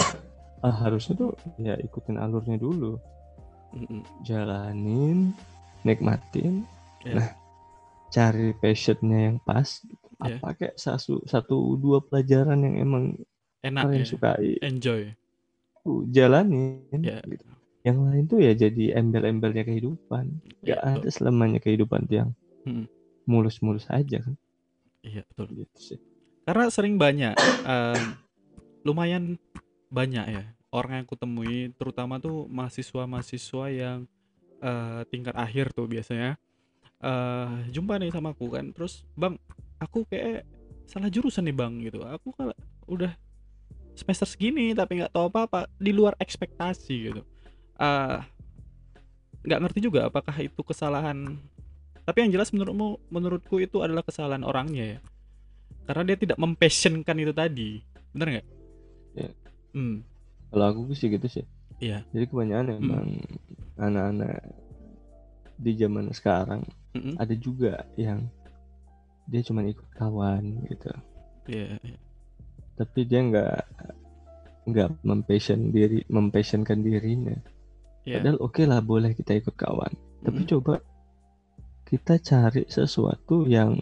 Ah, harusnya tuh ya ikutin alurnya dulu jalanin nikmatin Ya. nah cari passionnya yang pas Ya. apa kayak satu satu dua pelajaran yang emang enak kalian ya. sukai Enjoy. jalanin Ya. gitu. Yang lain tuh ya jadi embel-embelnya kehidupan Ya, gak betul. ada selamanya kehidupan yang Mm. mulus-mulus aja kan Iya, betul. gitu sih Karena sering banyak eh, lumayan banyak ya orang yang kutemui terutama tuh mahasiswa-mahasiswa yang eh, tingkat akhir tuh biasanya eh jumpa nih sama aku kan terus bang aku kayak salah jurusan nih bang gitu aku kalau udah semester segini tapi nggak tahu apa-apa di luar ekspektasi gitu Eh, nggak ngerti juga apakah itu kesalahan. Tapi yang jelas menurutmu menurutku itu adalah kesalahan orangnya ya. Karena dia tidak mempassionkan itu tadi. Bener nggak? Ya. hmm. Kalau aku sih gitu sih. Iya. Jadi kebanyakan Hmm. emang anak-anak di zaman sekarang Mm-mm. ada juga yang dia cuma ikut kawan gitu. Iya iya. tapi dia nggak nggak mempassion diri mempassionkan dirinya Iya. padahal oke lah boleh kita ikut kawan tapi coba kita cari sesuatu yang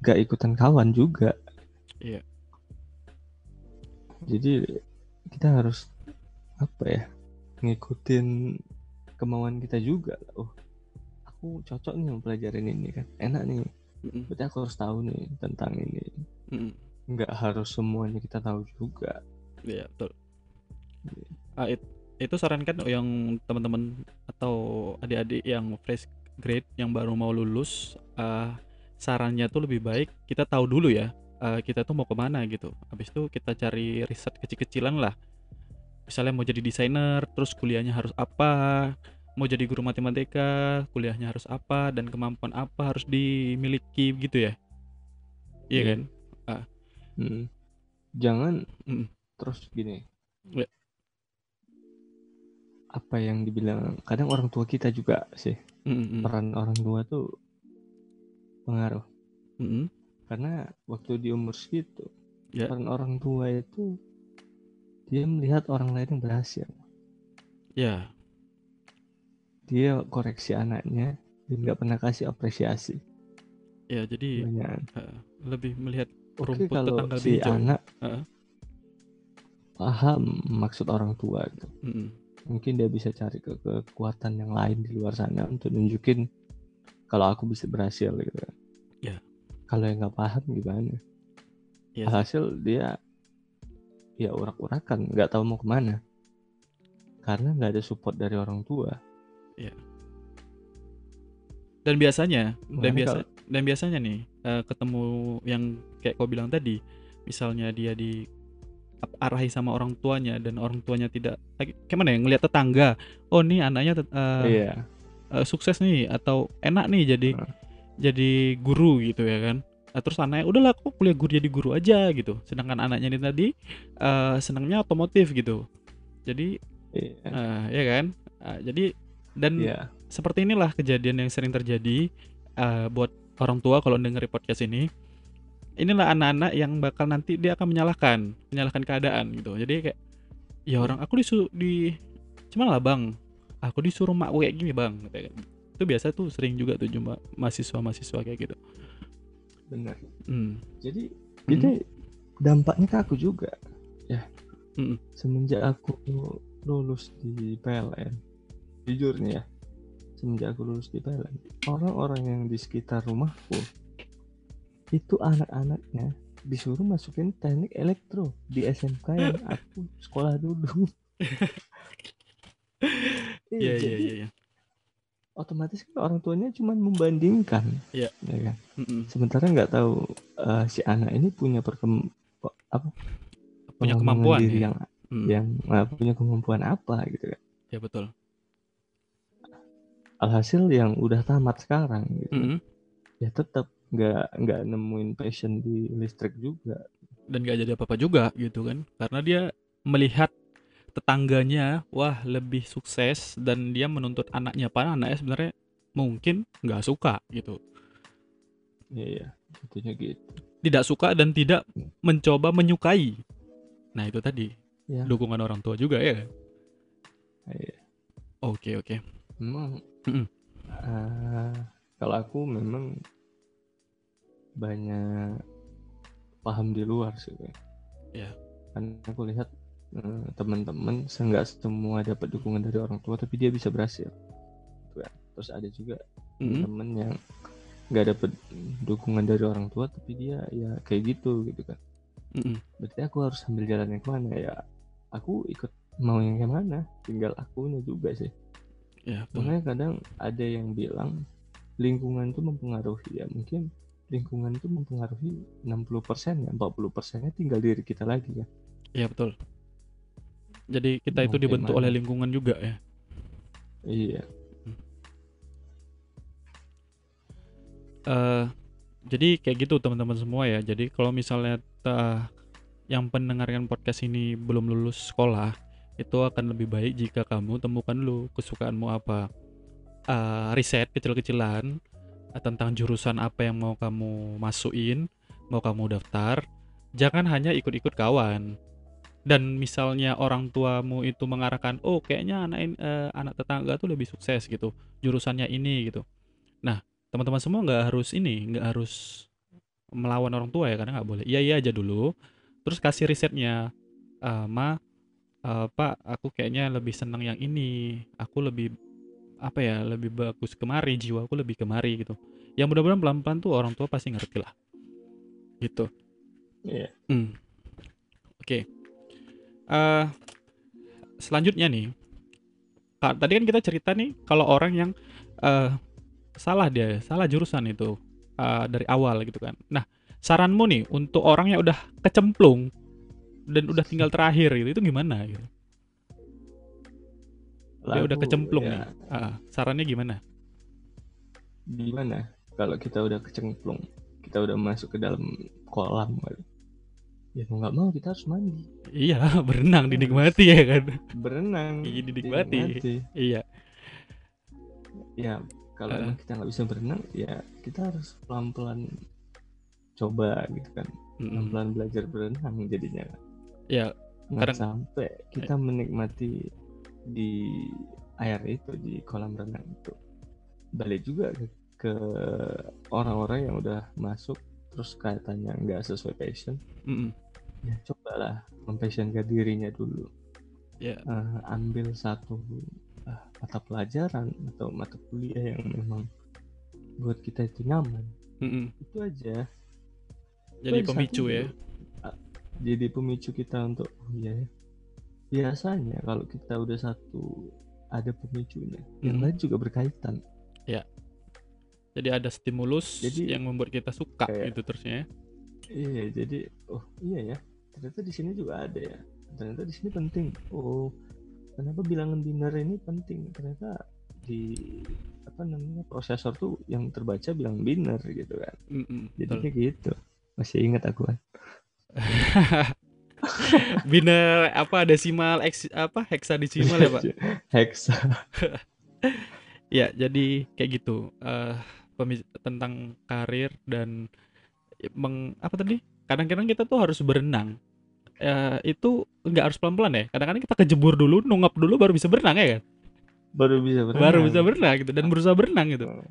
nggak ikutan kawan juga Iya. jadi kita harus apa ya ngikutin kemauan kita juga oh aku cocok nih mempelajarin ini kan enak nih Mm-mm. berarti aku harus tahu nih tentang ini Mm-mm. nggak harus semuanya kita tahu juga Iya betul. Ah, it- itu sarankan yang teman-teman atau adik-adik yang fresh grade yang baru mau lulus, ah, sarannya tuh lebih baik kita tahu dulu ya, ah, kita tuh mau ke mana gitu. Habis itu kita cari riset kecil-kecilan lah. Misalnya mau jadi desainer, terus kuliahnya harus apa, mau jadi guru matematika, kuliahnya harus apa, dan kemampuan apa harus dimiliki gitu ya. Iya Iya. kan? Mm. jangan Mm. terus gini Ya. Apa yang dibilang kadang orang tua kita juga sih Mm-mm. peran orang tua tuh pengaruh Mm-mm. karena waktu di umur segitu Ya. peran orang tua itu dia melihat orang lain yang berhasil Ya, dia koreksi anaknya dan nggak pernah kasih apresiasi ya jadi Banyak. lebih melihat rumput kalau tetangga si hijau. anak Heeh. paham maksud orang tua gitu. Mm-mm. Mungkin dia bisa cari ke kekuatan yang lain di luar sana untuk nunjukin kalau aku bisa berhasil gitu. Ya. Kalau yang nggak paham gimana? Sih. Hasil dia ya urak-urakan, nggak tahu mau ke mana. Karena nggak ada support dari orang tua. Dan biasanya, dan Makanya biasa, dan biasanya nih eh, ketemu yang kayak kau bilang tadi, misalnya dia di arahi sama orang tuanya dan orang tuanya tidak kayak mana ya ngelihat tetangga, oh nih anaknya tet- eh, Iya. eh, sukses nih atau enak nih jadi Heeh. jadi guru gitu ya kan. Nah, terus anaknya udahlah aku kuliah guru jadi guru aja gitu. Sedangkan anaknya ini tadi eh, senangnya otomotif gitu. Jadi Iya. eh, ya kan. Ah, jadi dan Iya. seperti inilah kejadian yang sering terjadi eh, buat orang tua kalau dengerin podcast ini. Inilah anak-anak yang bakal nanti dia akan menyalahkan, menyalahkan keadaan gitu. Jadi kayak ya orang aku disuruh di cuman lah bang, aku disuruh mak kayak gini bang. Gitu. Itu biasa tuh sering juga tuh cuma mahasiswa-mahasiswa kayak gitu. Benar. Hmm. Jadi jadi dampaknya ke aku juga. Ya. Mm-mm. Semenjak aku lulus di PLN, jujur nih ya, semenjak aku lulus di PLN, orang-orang yang di sekitar rumahku itu anak-anaknya disuruh masukin teknik elektro di SMK yang aku sekolah dulu. Iya iya jadi iya. iya. otomatis kan orang tuanya cuma membandingkan, Iya. ya kan? Sementara nggak tahu eh, si anak ini punya perkem apa Punya kemampuan diri ya. yang Mm. yang eh, punya kemampuan apa gitu kan. Ya betul. Alhasil yang udah tamat sekarang gitu. Mm-mm. Ya tetap nggak nggak nemuin passion di listrik juga. Dan gak jadi apa-apa juga gitu kan. Karena dia melihat tetangganya wah lebih sukses dan dia menuntut anaknya padahal anaknya sebenarnya mungkin nggak suka gitu. Iya, iya. Intinya gitu. Tidak suka dan tidak mencoba menyukai. Nah, itu tadi Ya. dukungan orang tua juga ya kan? Iya. Oke, oke. Memang eh, kalau aku memang banyak paham di luar sih. Bang. Iya. Karena aku lihat eh, teman-teman nggak semua dapat dukungan dari orang tua tapi dia bisa berhasil. Kan. Terus ada juga Mm-mm. temen yang nggak dapat dukungan dari orang tua tapi dia ya kayak gitu gitu kan. Mm-mm. Berarti aku harus ambil jalan yang ke mana ya? Aku ikut mau yang ke mana? Tinggal akunya juga sih. Ya. Makanya kadang ada yang bilang lingkungan itu mempengaruhi ya mungkin lingkungan itu mempengaruhi 60% ya 40 persennya tinggal diri kita lagi ya Iya, betul. Jadi kita itu dibentuk gimana? oleh lingkungan juga ya. iya eh jadi kayak gitu teman-teman semua ya. Jadi kalau misalnya ta- yang pendengarkan podcast ini belum lulus sekolah, itu akan lebih baik jika kamu temukan dulu kesukaanmu apa. Eh, riset kecil-kecilan tentang jurusan apa yang mau kamu masukin, mau kamu daftar. Jangan hanya ikut-ikut kawan. Dan misalnya orang tuamu itu mengarahkan, oh kayaknya anak eh, anak tetangga tuh lebih sukses gitu, jurusannya ini gitu. Nah, teman-teman semua nggak harus ini nggak harus melawan orang tua ya karena nggak boleh iya iya aja dulu terus kasih risetnya "Eh, ma eh, pak aku kayaknya lebih senang yang ini aku lebih apa ya lebih bagus kemari jiwa aku lebih kemari gitu ya mudah-mudahan pelan-pelan tuh orang tua pasti ngerti lah gitu iya Hmm. Oke. Eh, selanjutnya nih, Kak, tadi kan kita cerita nih kalau orang yang eh, salah dia, salah jurusan itu eh, dari awal gitu kan. Nah, saranmu nih untuk orang yang udah kecemplung dan udah tinggal terakhir gitu, itu gimana gitu? Dia udah kecemplung ya, nih. Ah, sarannya gimana? gimana kalau kita udah kecemplung kita udah masuk ke dalam kolam ya mau nggak mau kita harus mandi Iya, berenang dinikmati ya kan. berenang Iya, dinikmati. Iya. ya kalau emang kita nggak bisa berenang ya kita harus pelan-pelan coba gitu kan pelan-pelan belajar berenang jadinya Ya, nggak Kadang- sampai kita menikmati di air itu di kolam renang itu balik juga ke, ke orang-orang yang udah masuk terus katanya nggak sesuai passion mm-mm. ya cobalah mempassionkan dirinya dulu Ya. Eh, ambil satu eh, mata pelajaran atau mata kuliah yang memang buat kita itu nyaman Mm-mm. itu aja Jadi Itu pemicu ya. Ah, jadi pemicu kita untuk oh iya ya biasanya kalau kita udah satu ada pemicunya yang Mhm. lain juga berkaitan Jadi ada stimulus Jadi- yang membuat kita suka Kayak- gitu terusnya. ya. iya jadi oh iya ya ternyata di sini juga ada ya ternyata di sini penting oh kenapa bilangan biner ini penting ternyata di apa namanya prosesor tuh yang terbaca bilang biner gitu kan Mm-mm, jadi betul. kayak gitu masih ingat aku kan Biner apa desimal X apa heksadesimal ya, Pak? hexa Ya, jadi kayak gitu. eh pemi- tentang karir dan meng apa tadi? Kadang-kadang kita tuh harus berenang. Eh itu nggak harus pelan-pelan ya. Kadang-kadang kita kejebur dulu, nungap dulu baru bisa berenang ya kan? baru bisa berenang Baru bisa berenang gitu dan berusaha berenang gitu. Oh.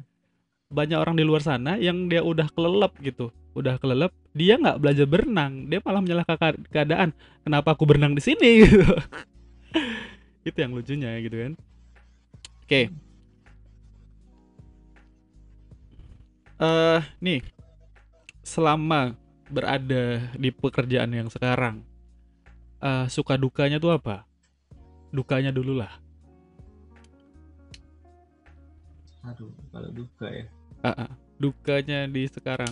banyak orang di luar sana yang dia udah kelelep gitu udah kelelep dia nggak belajar berenang. Dia malah menyalahkan ke- keadaan kenapa aku berenang di sini? Gitu. Itu yang lucunya gitu kan. Oke. Eh nih. Selama berada di pekerjaan yang sekarang eh, suka dukanya tuh apa? Dukanya dulu lah. Aduh kalau duka ya. Ah, ah. dukanya di sekarang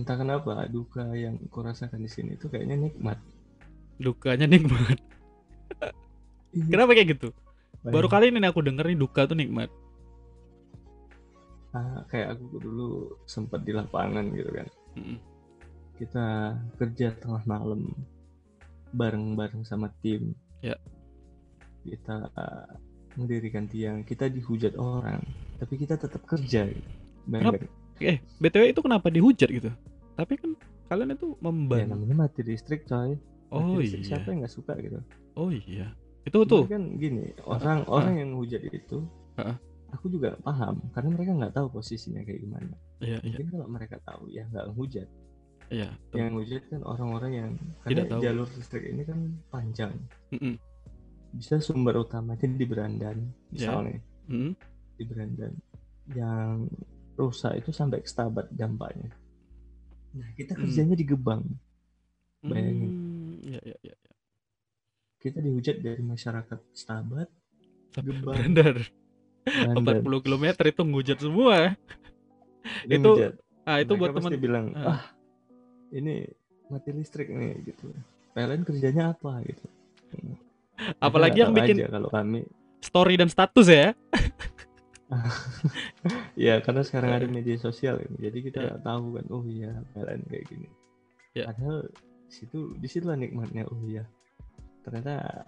entah kenapa duka yang kurasakan di sini itu kayaknya nikmat. Dukanya nikmat. Iya, kenapa kayak gitu? Baru bayang- kali ini aku denger nih duka tuh nikmat. Ah, kayak aku dulu sempat di lapangan gitu kan. Mm-mm. kita kerja tengah malam bareng-bareng sama tim. Ya. kita uh, mendirikan tiang. Kita dihujat orang tapi kita tetap kerja. Gitu. Eh btw itu kenapa dihujat gitu tapi kan kalian itu ya membantu namanya mati listrik coy. Oh listrik iya. siapa yang nggak suka gitu? Oh iya. Itu tuh kan gini orang orang yang hujat itu Heeh. aku juga paham karena mereka nggak tahu posisinya kayak gimana. Iya iya. Mungkin kalau mereka tahu ya nggak hujat. Iya yang hujat kan orang-orang yang Tidak karena tahu. jalur listrik ini kan panjang. Mm-mm. bisa sumber utamanya di Berandan Ya. misalnya Mm-mm. di Berandan. Yang rusak itu sampai ke Stabat dampaknya nah kita Hmm. kerjanya di Gebang Bayangin. Hmm, iya iya iya. kita dihujat dari masyarakat Stabat Gebang. Bandar Berandan 40 km itu ngujat semua Dia itu- ngehujat. ah itu Mereka buat teman bilang Ah. ah ini mati listrik nih gitu PLN kerjanya apa gitu apalagi yang bikin kalau kami story dan status ya ya karena sekarang ada media sosial ini jadi kita nggak tahu kan oh iya PLN kayak gini Ya. padahal di situ di situlah nikmatnya oh iya ternyata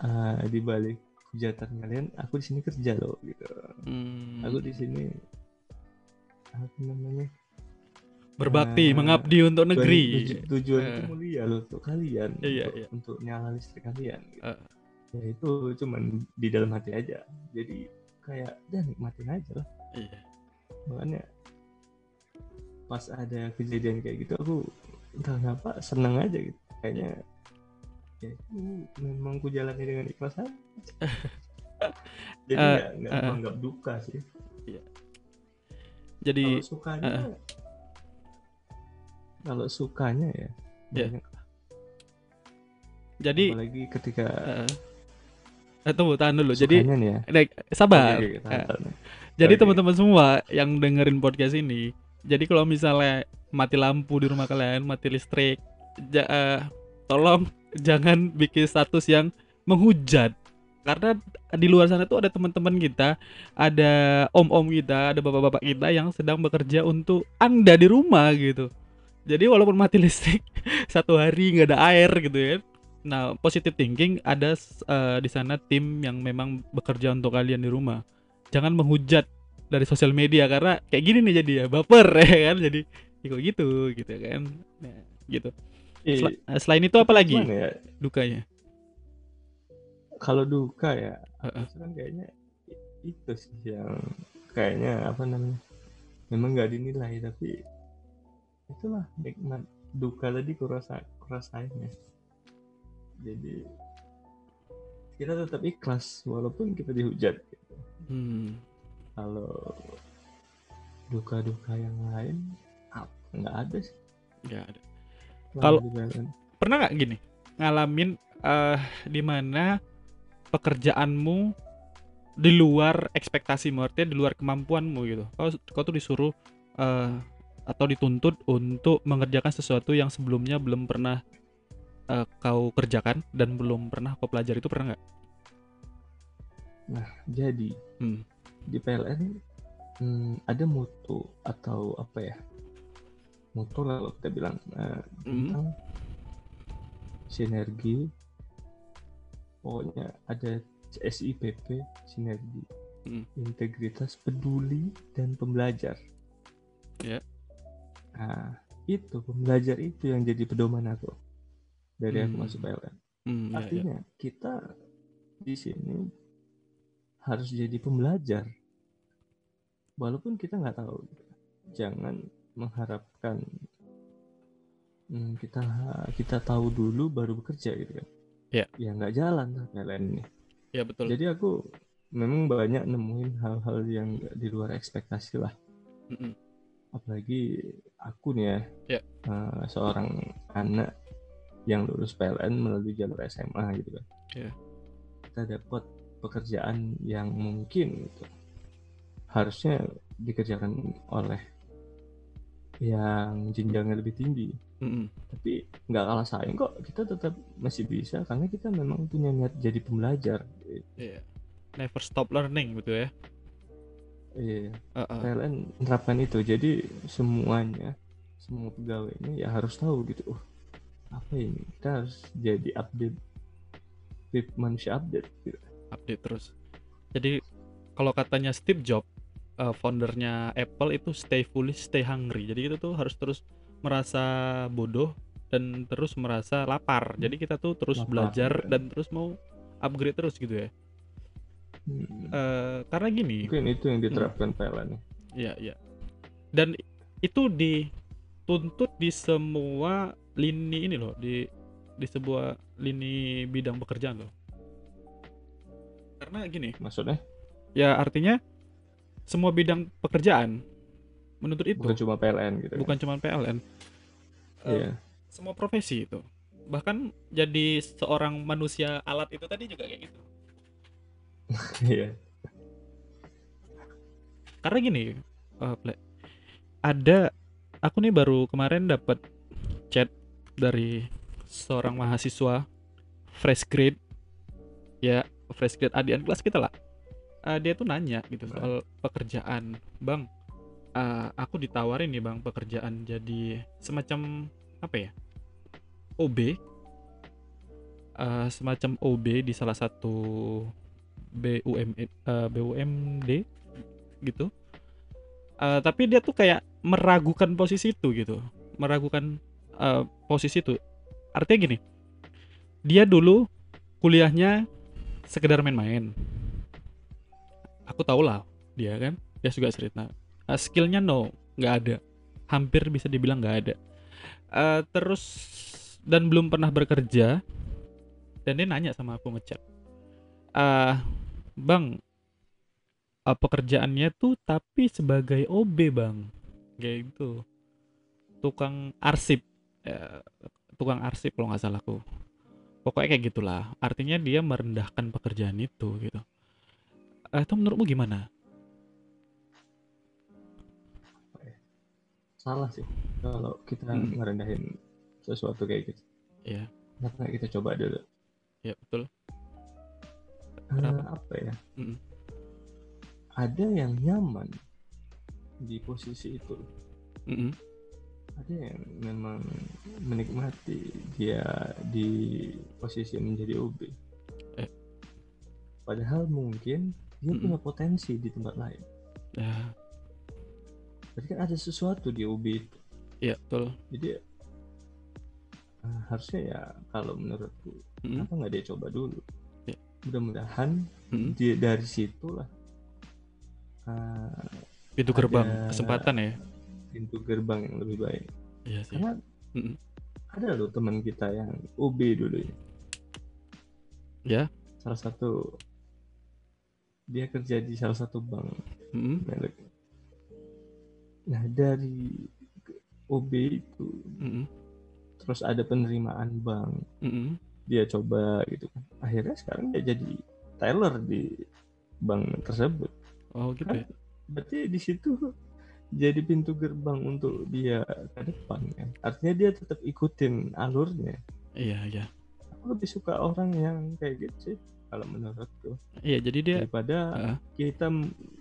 eh, di balik hujatan kalian aku di sini kerja loh gitu Hmm, aku di sini apa namanya berbakti eh, mengabdi untuk negeri tuju- tujuan itu Eh. mulia loh untuk kalian Iya, untuk, iya. untuk nyala listrik kalian gitu. Eh. ya itu cuman di dalam hati aja jadi kayak dan nikmatin aja lah. Iya. Makanya pas ada kejadian kayak gitu aku entah kenapa seneng aja gitu. Kayaknya ya memang ku jalani dengan ikhlas aja. Jadi Eh, nggak nggak eh. menganggap duka sih. Jadi kalau sukanya eh. kalau sukanya ya Ya. banyak jadi apalagi ketika eh, eh, tunggu tahan dulu jadi ya Nek, sabar Oke, oke, tahan, Eh, tahan. Jadi Oke. teman-teman semua yang dengerin podcast ini, jadi kalau misalnya mati lampu di rumah kalian, mati listrik, ja- eh, tolong jangan bikin status yang menghujat. Karena di luar sana tuh ada teman-teman kita, ada om-om kita, ada bapak-bapak kita yang sedang bekerja untuk Anda di rumah gitu. Jadi walaupun mati listrik satu hari nggak ada air gitu ya. Nah, positive thinking ada eh, di sana tim yang memang bekerja untuk kalian di rumah. Jangan menghujat dari sosial media karena kayak gini nih jadi ya baper ya kan? Jadi ya kok gitu? Gitu kan? Nah, gitu. Sel- eh, selain itu apa lagi? ya? Dukanya? Kalau duka ya Heeh. itu kan kayaknya itu sih yang kayaknya apa namanya memang nggak dinilai tapi itulah nikmat duka tadi kurasa kurasain ya jadi kita tetap ikhlas walaupun kita dihujat gitu. hmm. kalau duka-duka yang lain apa nggak ada sih nggak ada Kalau- pernah nggak gini ngalamin eh di mana pekerjaanmu di luar ekspektasimu artinya di luar kemampuanmu gitu kau kau tuh disuruh eh atau dituntut untuk mengerjakan sesuatu yang sebelumnya belum pernah eh, kau kerjakan dan belum pernah kau pelajari itu pernah nggak jadi Hmm. di PLN hmm, ada mutu atau apa ya mutu lah kalau kita bilang eh, Hmm. tentang sinergi pokoknya ada SIPP sinergi Hmm. integritas peduli dan pembelajar Ya. nah itu pembelajar itu yang jadi pedoman aku dari aku Hmm. masuk PLN Hmm, ya, ya. artinya kita di sini harus jadi pembelajar walaupun kita nggak tahu jangan mengharapkan hmm, kita kita tahu dulu baru bekerja gitu kan Ya. ya nggak jalan PLN ini Ya, betul jadi aku memang banyak nemuin hal-hal yang di luar ekspektasi lah Mm-mm. apalagi aku nih ya, Ya. eh, seorang anak yang lulus PLN melalui jalur SMA gitu kan. Ya. Kita dapat pekerjaan yang mungkin gitu, harusnya dikerjakan oleh yang jenjangnya lebih tinggi. Mm-mm. Tapi nggak kalah saing kok, kita tetap masih bisa karena kita memang punya niat jadi pembelajar. Iya. Never stop learning gitu ya. Iya. Heeh. PLN menerapkan itu jadi semuanya semua pegawainya ya harus tahu gitu oh apa ini kita harus jadi update tip manusia update gitu. update terus. Jadi kalau katanya Steve Jobs, eh, foundernya Apple itu stay foolish, stay hungry. Jadi kita tuh harus terus merasa bodoh dan terus merasa lapar. Jadi kita tuh terus Lapar, belajar ya. dan terus mau upgrade terus gitu ya. Hmm, Eh, karena gini, mungkin itu yang diterapkan PLN Iya, iya. Dan itu dituntut di semua lini ini loh, di di sebuah lini bidang pekerjaan loh. Karena gini, maksudnya ya artinya semua bidang pekerjaan menuntut itu, bukan cuma PLN gitu kan. bukan cuma PLN. Eh, iya Semua profesi itu. Bahkan jadi seorang manusia alat itu tadi juga kayak gitu. iya karena gini Ple, ada aku nih baru kemarin dapat chat dari seorang mahasiswa fresh grade. Ya fresh grade adian kelas kita lah. Eh, dia tuh nanya gitu soal pekerjaan. Bang eh, aku ditawarin nih bang pekerjaan jadi semacam apa ya OB eh, semacam OB di salah satu BUM eh, BUMD gitu. Eh, tapi dia tuh kayak meragukan posisi itu gitu. Meragukan eh, posisi itu. Artinya gini dia dulu kuliahnya sekedar main-main. Aku tau lah dia kan dia juga cerita. Eh, skillnya no nggak ada. Hampir bisa dibilang nggak ada. Eh, terus dan belum pernah bekerja dan dia nanya sama aku ngechat. Ah bang uh, pekerjaannya tuh tapi sebagai OB bang. Kayak gitu. Tukang arsip Ya, tukang arsip kalau nggak salah aku pokoknya kayak gitulah artinya dia merendahkan pekerjaan itu gitu Eh, itu menurutmu gimana salah sih kalau kita Hmm. ngerendahin sesuatu kayak gitu Iya. kenapa nggak kita coba dulu ya betul Eh, Kenapa? apa ya Mm-mm. ada yang nyaman di posisi itu Mm-mm. ada yang memang menikmati dia di posisi menjadi OB Eh. padahal mungkin dia Mm-mm. punya potensi di tempat lain ya berarti kan ada sesuatu di OB itu iya betul jadi eh, harusnya ya kalau menurutku Mm-mm. kenapa nggak dia coba dulu Ya. mudah-mudahan Mm-mm. dia dari situlah eh, pintu gerbang Ada- kesempatan ya pintu gerbang yang lebih baik iya sih karena Mm-mm. ada loh teman kita yang OB dulu ya ya salah satu dia kerja di salah satu bank merek. Nah dari OB itu Mm-mm. terus ada penerimaan bank Mm-mm. dia coba gitu kan akhirnya sekarang dia jadi teller di bank tersebut oh gitu ya berarti di situ jadi pintu gerbang untuk dia ke depan kan artinya dia tetap ikutin alurnya iya iya aku lebih suka orang yang kayak gitu sih kalau menurutku iya jadi dia daripada Heeh. kita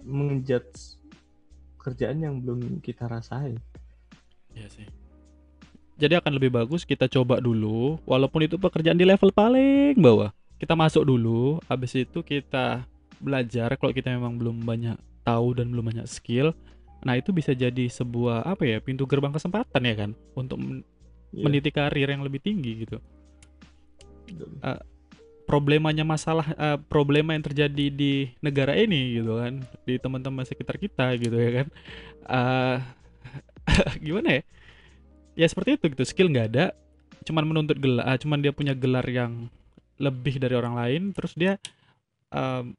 menjudge kerjaan yang belum kita rasain Iya sih. Jadi akan lebih bagus kita coba dulu, walaupun itu pekerjaan di level paling bawah. Kita masuk dulu, habis itu kita belajar kalau kita memang belum banyak tahu dan belum banyak skill. Nah, itu bisa jadi sebuah apa ya, pintu gerbang kesempatan ya kan untuk men- Iya, meniti karir yang lebih tinggi gitu. betul. Problemanya masalah eh, problema yang terjadi di negara ini gitu kan, di teman-teman sekitar kita gitu ya kan. Eh, gimana ya? Ya seperti itu gitu, skill nggak ada, cuman menuntut gelar, ah, cuman dia punya gelar yang lebih dari orang lain, terus dia em,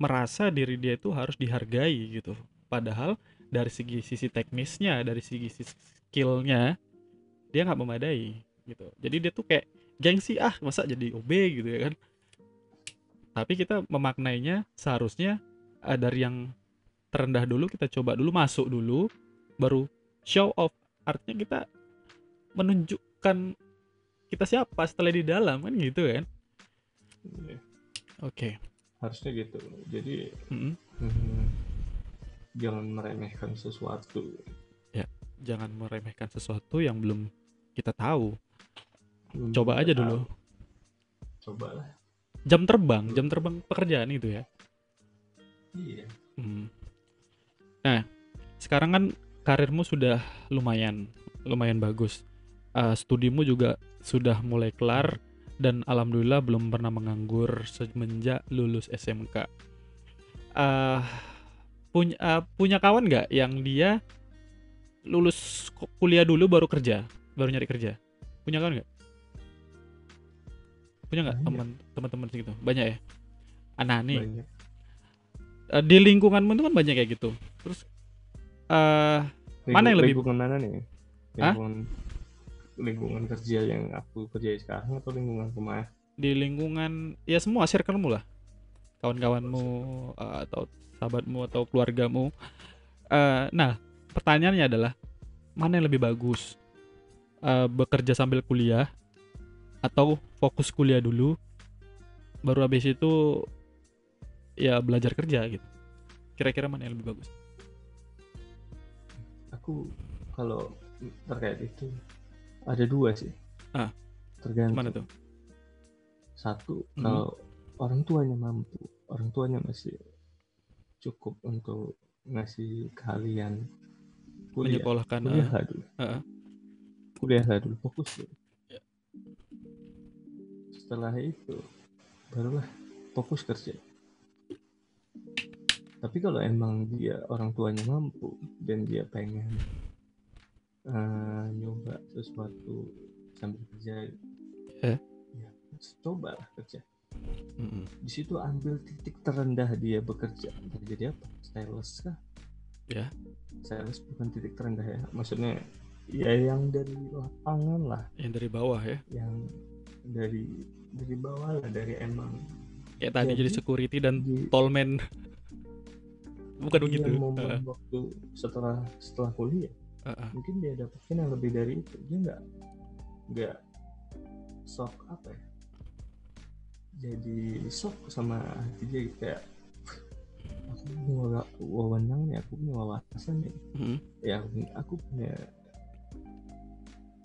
merasa diri dia itu harus dihargai gitu. Padahal dari segi sisi teknisnya, dari segi sis- skillnya dia nggak memadai gitu. Jadi dia tuh kayak gengsi ah masa jadi OB gitu ya kan. Tapi kita memaknainya seharusnya uh, dari yang terendah dulu kita coba dulu masuk dulu baru show off. Artinya kita menunjukkan kita siapa setelah di dalam kan gitu kan. Iya, oke. Harusnya gitu. Jadi Mm-mm. hmm, jangan meremehkan sesuatu jangan meremehkan sesuatu yang belum kita tahu Belum coba aja kita dulu tahu. cobalah jam terbang jam terbang pekerjaan itu ya iya Hmm. Nah, sekarang kan karirmu sudah lumayan, lumayan bagus. Eh, studimu juga sudah mulai kelar dan alhamdulillah belum pernah menganggur semenjak lulus SMK. Eh, punya eh, punya kawan nggak yang dia lulus ku- kuliah dulu baru kerja, baru nyari kerja? Punya kawan nggak? Punya nggak teman teman-teman segitu? Banyak ya. Anak nih banyak eh, di lingkunganmu itu kan banyak kayak gitu. Terus eh Mana yang lebih- lingkungan mana nih Hah? lingkungan lingkungan kerja yang aku kerjai sekarang atau lingkungan rumah di lingkungan ya semua circlemu lah, kawan-kawanmu eh, atau sahabatmu atau keluargamu. Eh, nah pertanyaannya adalah mana yang lebih bagus, Eh, bekerja sambil kuliah atau fokus kuliah dulu, baru habis itu ya belajar kerja gitu. Kira-kira mana yang lebih bagus? aku kalau terkait itu ada dua sih Ah, tergantung Mana tuh? satu Mhm. kalau orang tuanya mampu orang tuanya masih cukup untuk ngasih kalian kuliah Menyekolahkan. eh, kuliahlah dulu Heeh. kuliahlah dulu fokus dulu Ya. setelah itu barulah fokus kerja tapi kalau emang dia orang tuanya mampu dan dia pengen eh, nyoba sesuatu sambil kerja Ya. ya cobalah kerja mm-mm. di situ ambil titik terendah dia bekerja jadi apa stylist kah Ya. stylist bukan titik terendah ya maksudnya ya yang dari lapangan lah Yang dari bawah ya. yang dari dari bawah lah dari emang Kayak tadi jadi Jadi, security dan di tolman. Bukan begitu. momen Heeh, waktu setelah setelah kuliah heeh. mungkin dia dapetin yang lebih dari itu dia nggak nggak shock apa ya jadi shock sama hati dia gitu, kayak aku punya wewenang nih aku punya wawasan nih Mm-mm. ya aku, aku punya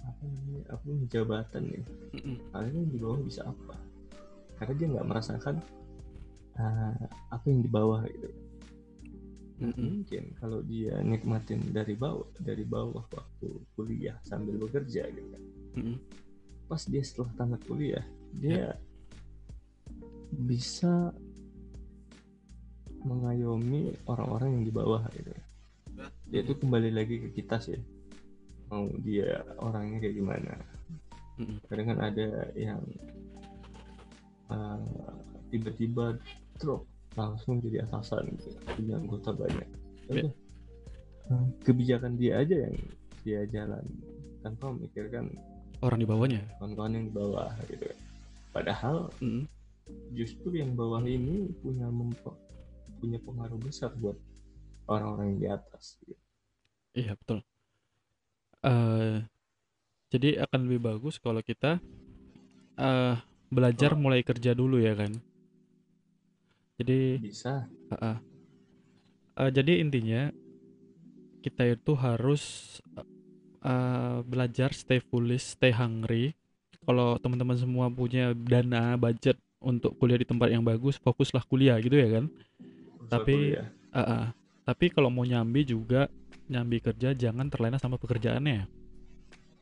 apa namanya aku punya jabatan nih Mm-mm. kalian di bawah bisa apa karena dia nggak merasakan uh, apa yang di bawah gitu Nah, Mm-mm. mungkin kalau dia nikmatin dari bawah dari bawah waktu kuliah sambil bekerja gitu kan Mm-mm. pas dia setelah tamat kuliah dia bisa mengayomi orang-orang yang di bawah gitu ya itu kembali lagi ke kita sih mau dia orangnya kayak gimana kadang kan ada yang uh, tiba-tiba drop langsung jadi atasan gitu punya anggota banyak Ya. Udah. Kebijakan dia aja yang dia jalan tanpa memikirkan Orang di bawahnya. kawan-kawan yang di bawah gitu padahal Mm-mm. Justru yang bawah ini punya mempo- punya pengaruh besar buat orang-orang yang di atas gitu. Iya betul. eh jadi akan lebih bagus kalau kita eh belajar mulai kerja dulu ya kan. Jadi bisa eh, eh, jadi intinya kita itu harus eh, belajar stay foolish, stay hungry. Kalau teman-teman semua punya dana budget untuk kuliah di tempat yang bagus, fokuslah kuliah gitu ya kan. Tapi- kuliah. Ah, ah. tapi kalau mau nyambi juga nyambi kerja jangan terlena sama pekerjaannya.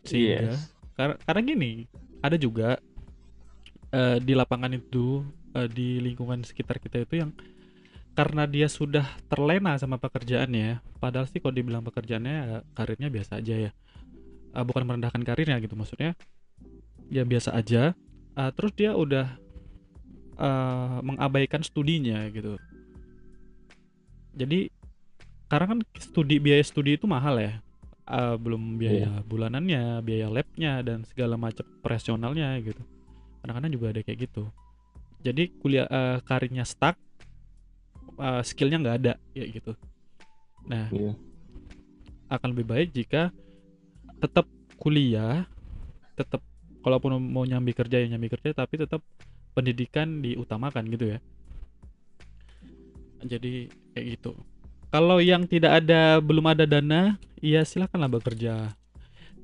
Sehingga Yes. kar- karena gini, ada juga eh, di lapangan itu eh, di lingkungan sekitar kita itu yang karena dia sudah terlena sama pekerjaannya, padahal sih kalau dibilang pekerjaannya ya karirnya biasa aja ya. Eh, bukan merendahkan karirnya gitu maksudnya. Ya biasa aja. Eh, terus dia udah eh, mengabaikan studinya gitu. Jadi karena kan studi biaya studi itu mahal ya. uh, belum biaya bulanannya, biaya labnya dan segala macam operasionalnya gitu. Kadang-kadang juga ada kayak gitu. Jadi kuliah uh, karirnya stuck, uh, skillnya nggak ada ya gitu. Nah, Iya. akan lebih baik jika tetap kuliah, tetap kalaupun mau nyambi kerja ya nyambi kerja, tapi tetap pendidikan diutamakan gitu ya. Jadi kayak gitu. Kalau yang tidak ada belum ada dana, ya silakanlah bekerja.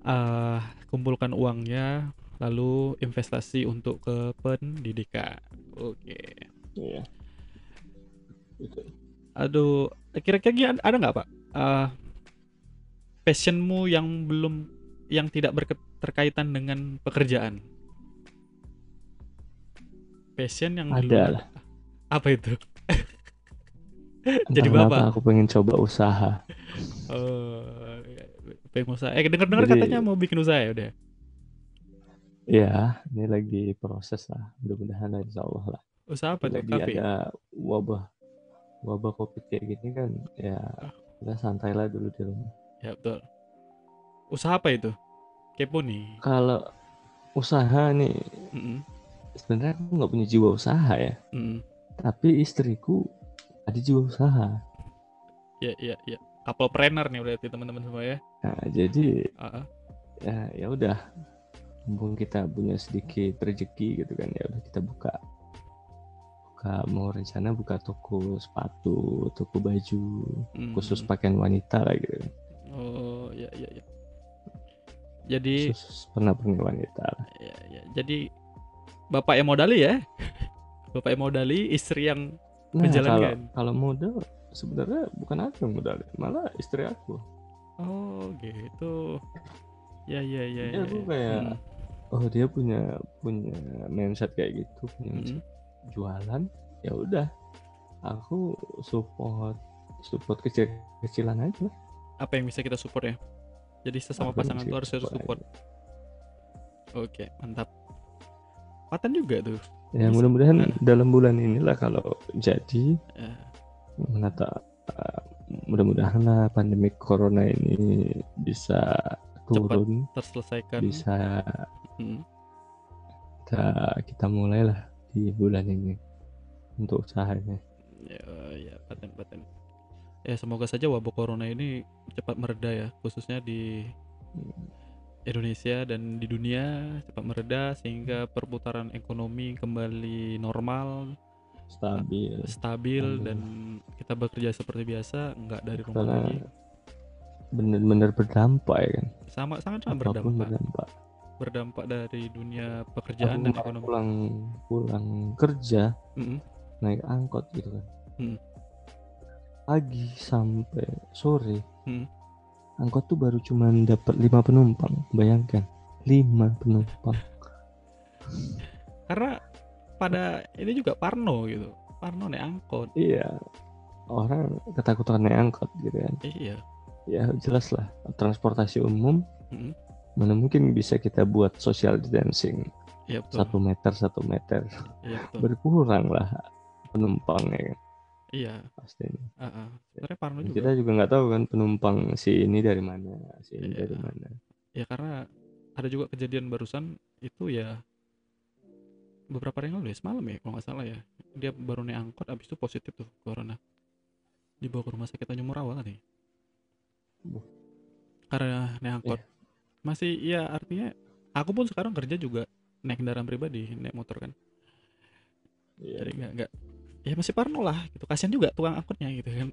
Ah, kumpulkan uangnya, lalu investasi untuk ke pendidikan. Oke. Iya. Gitu. Aduh, kira-kira ada nggak Pak? Ah, passionmu yang belum yang tidak berketerkaitan dengan pekerjaan. Passion yang Ada lah. Apa itu? Jadi bapak. Aku pengen coba usaha. Oh, pengen usaha. Eh dengar-dengar katanya mau bikin usaha ya udah. Ya, ini lagi proses lah. Mudah-mudahan lah, insya Allah lah. Usaha apa tuh? Lagi Kafe. ada wabah wabah covid kayak gini kan, ya kita santai lah dulu di rumah. Ya betul. Usaha apa itu? Kepo nih. Kalau usaha nih, Mm-mm, sebenarnya aku nggak punya jiwa usaha ya. mm-mm. Tapi istriku ada jiwa usaha. Ya ya ya. Couple planner nih berarti teman-teman semua ya. Nah, jadi Ah, ah. ya ya udah mumpung kita punya sedikit rezeki gitu kan ya udah kita buka buka mau rencana buka toko sepatu toko baju Mm. khusus pakaian wanita lah gitu Oh ya ya ya. Jadi khusus pernah wanita ya, ya. Jadi bapak yang modali ya. bapak yang modali, istri yang nah kalau Menjalankan. kalau modal sebenarnya bukan aku yang modal malah istri aku oh gitu. Ya ya ya. Iya, ya, aku ya. kayak Mm, oh dia punya punya mindset kayak gitu punya mindset mm. jualan ya udah aku support support kecil kecilan aja Apa yang bisa kita support ya? Jadi sesama Apa pasangan tuh harus kita support. Oke, mantap. Patan juga tuh. ya mudah-mudahan Nah. dalam bulan inilah kalau jadi Eh, menata uh, mudah-mudahan lah pandemi corona ini bisa turun terselesaikan. bisa Mm. kita kita mulailah di bulan ini untuk usahanya Ya, ya, paten paten. Ya semoga saja wabah corona ini cepat mereda ya, khususnya di Indonesia dan di dunia cepat mereda sehingga perputaran ekonomi kembali normal, stabil stabil Amin. dan kita bekerja seperti biasa, nggak dari rumah karena lagi. benar-benar berdampak ya kan Sama sangat sangat berdampak, berdampak berdampak dari dunia aku pekerjaan dan kemarin ekonomi. pulang pulang kerja Mm-mm. naik angkot gitu kan Hmm. pagi sampai sore Hmm. Angkot tuh baru cuman dapat lima penumpang bayangkan lima penumpang Karena pada ini juga Parno gitu, Parno naik angkot. iya orang ketakutan naik angkot gitu kan Iya. ya jelas lah transportasi umum Mm-mm. mana mungkin bisa kita buat social distancing Iya betul. satu meter satu meter Iya betul. berkurang lah penumpangnya kan Iya. pastinya ah, ah. Sebenarnya Parno juga. kita juga nggak tahu kan penumpang si ini dari mana si ini Iya. dari mana Ya karena ada juga kejadian barusan itu ya beberapa hari yang lalu ya semalam ya kalau nggak salah ya dia baru naik angkot abis itu positif tuh corona dibawa ke rumah sakit Tanjung Morawa kan ya Buh. karena naik angkot masih ya artinya aku pun sekarang kerja juga naik kendaraan pribadi naik motor kan Iya. jadi nggak nggak ya masih parno lah gitu. Kasihan juga tukang angkotnya gitu kan.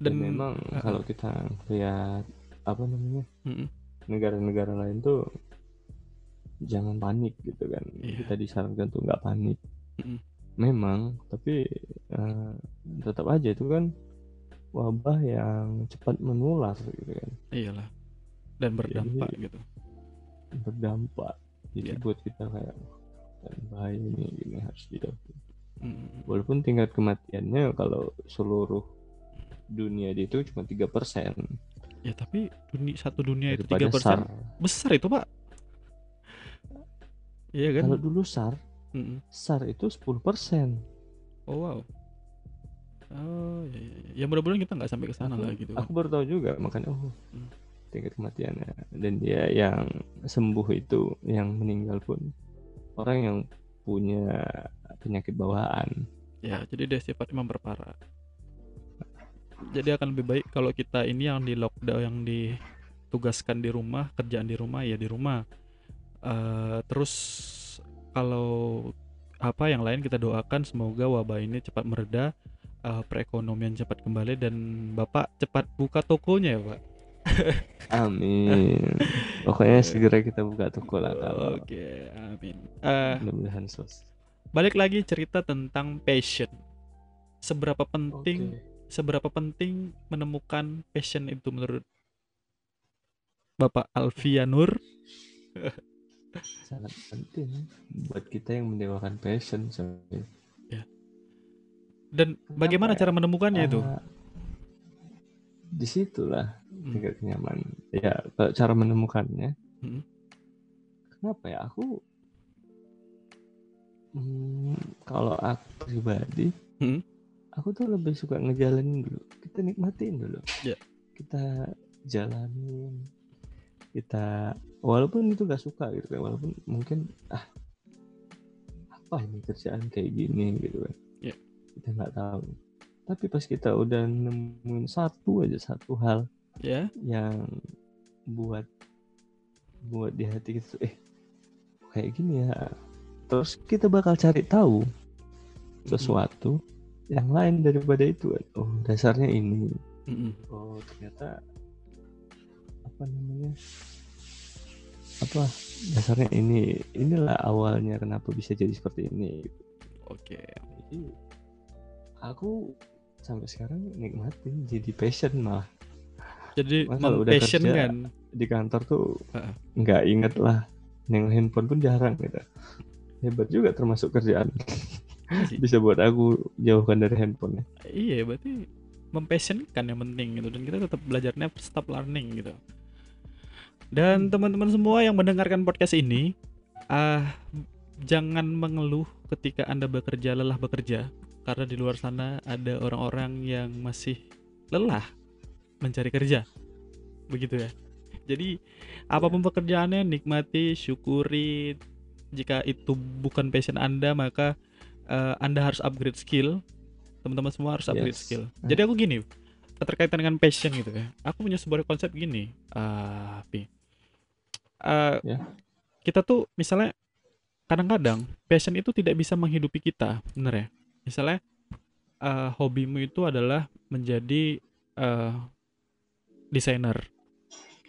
Dan memang ah, ah. kalau kita lihat apa namanya negara-negara lain tuh jangan panik gitu kan. Iya. kita disarankan tuh nggak panik. Mm-mm. memang tapi eh, tetap aja itu kan wabah yang cepat menular gitu kan. Iyalah. Dan berdampak gitu. berdampak jadi Iya. buat kita kayak "Wah, bahaya ini gini harus dijauhi Mm. walaupun tingkat kematiannya kalau seluruh dunia itu cuma tiga persen. Ya tapi dunia satu dunia itu tiga persen. SAR. Besar itu pak. Iya kan? Kalau dulu SAR Mm-mm. SAR itu 10 persen. Oh wow. Oh ya, ya, ya. ya mudah-mudahan kita nggak sampai ke sana lah gitu aku baru tahu juga makanya oh Hmm. tingkat kematiannya. Dan dia yang sembuh itu yang meninggal pun orang yang punya penyakit bawaan. Ya jadi dia sifatnya memperparah jadi akan lebih baik kalau kita ini yang di lockdown yang ditugaskan di rumah kerjaan di rumah ya di rumah. Eh, terus kalau apa yang lain kita doakan semoga wabah ini cepat mereda eh, perekonomian cepat kembali dan bapak cepat buka tokonya ya pak? Amin. Pokoknya segera kita buka toko lah kalau oke amin. Eh, mudah-mudahan selesai balik lagi cerita tentang passion seberapa penting Oke. seberapa penting menemukan passion itu menurut Bapak Alfianur sangat penting buat kita yang mendewakan passion coy. dan bagaimana ya? cara menemukannya itu? Ah, di situlah Hmm, tingkat kenyaman ya cara menemukannya Hmm. kenapa ya aku hmm, kalau aku pribadi Hmm. aku tuh lebih suka ngejalanin dulu kita nikmatin dulu. Ya. kita jalanin kita walaupun itu gak suka gitu kan walaupun mungkin ah apa ini kerjaan kayak gini? Gitu kan. Ya. kita nggak tahu. Tapi pas kita udah nemuin satu aja satu hal Ya, yang buat buat di hati kita tuh, eh kayak gini ya terus kita bakal cari tahu sesuatu yang lain daripada itu. Kan. oh dasarnya ini. Mm-mm. oh ternyata apa namanya? Apa? Dasarnya ini. Inilah awalnya kenapa bisa jadi seperti ini. Oke. jadi aku sampai sekarang nikmatin jadi passion malah. Jadi kalau udah kerja, mempassionkan. di kantor tuh nggak inget lah. Yang handphone pun jarang gitu hebat juga termasuk kerjaan Iya bisa buat aku jauhkan dari handphone Iya, berarti mempassionkan yang penting gitu dan kita tetap belajarnya stop learning gitu. Dan teman-teman semua yang mendengarkan podcast ini, ah jangan mengeluh ketika Anda bekerja lelah bekerja karena di luar sana ada orang-orang yang masih lelah mencari kerja. Begitu ya. Jadi apa pun pekerjaannya nikmati, syukuri. Jika itu bukan passion Anda, maka eh, Anda harus upgrade skill. Teman-teman semua harus upgrade Yes. skill. Jadi aku gini, keterkaitan dengan passion gitu ya. Aku punya sebuah konsep gini, ah Pi. Eh, Ya. Kita tuh misalnya kadang-kadang passion itu tidak bisa menghidupi kita, bener ya? Misalnya eh, hobimu itu adalah menjadi eh, desainer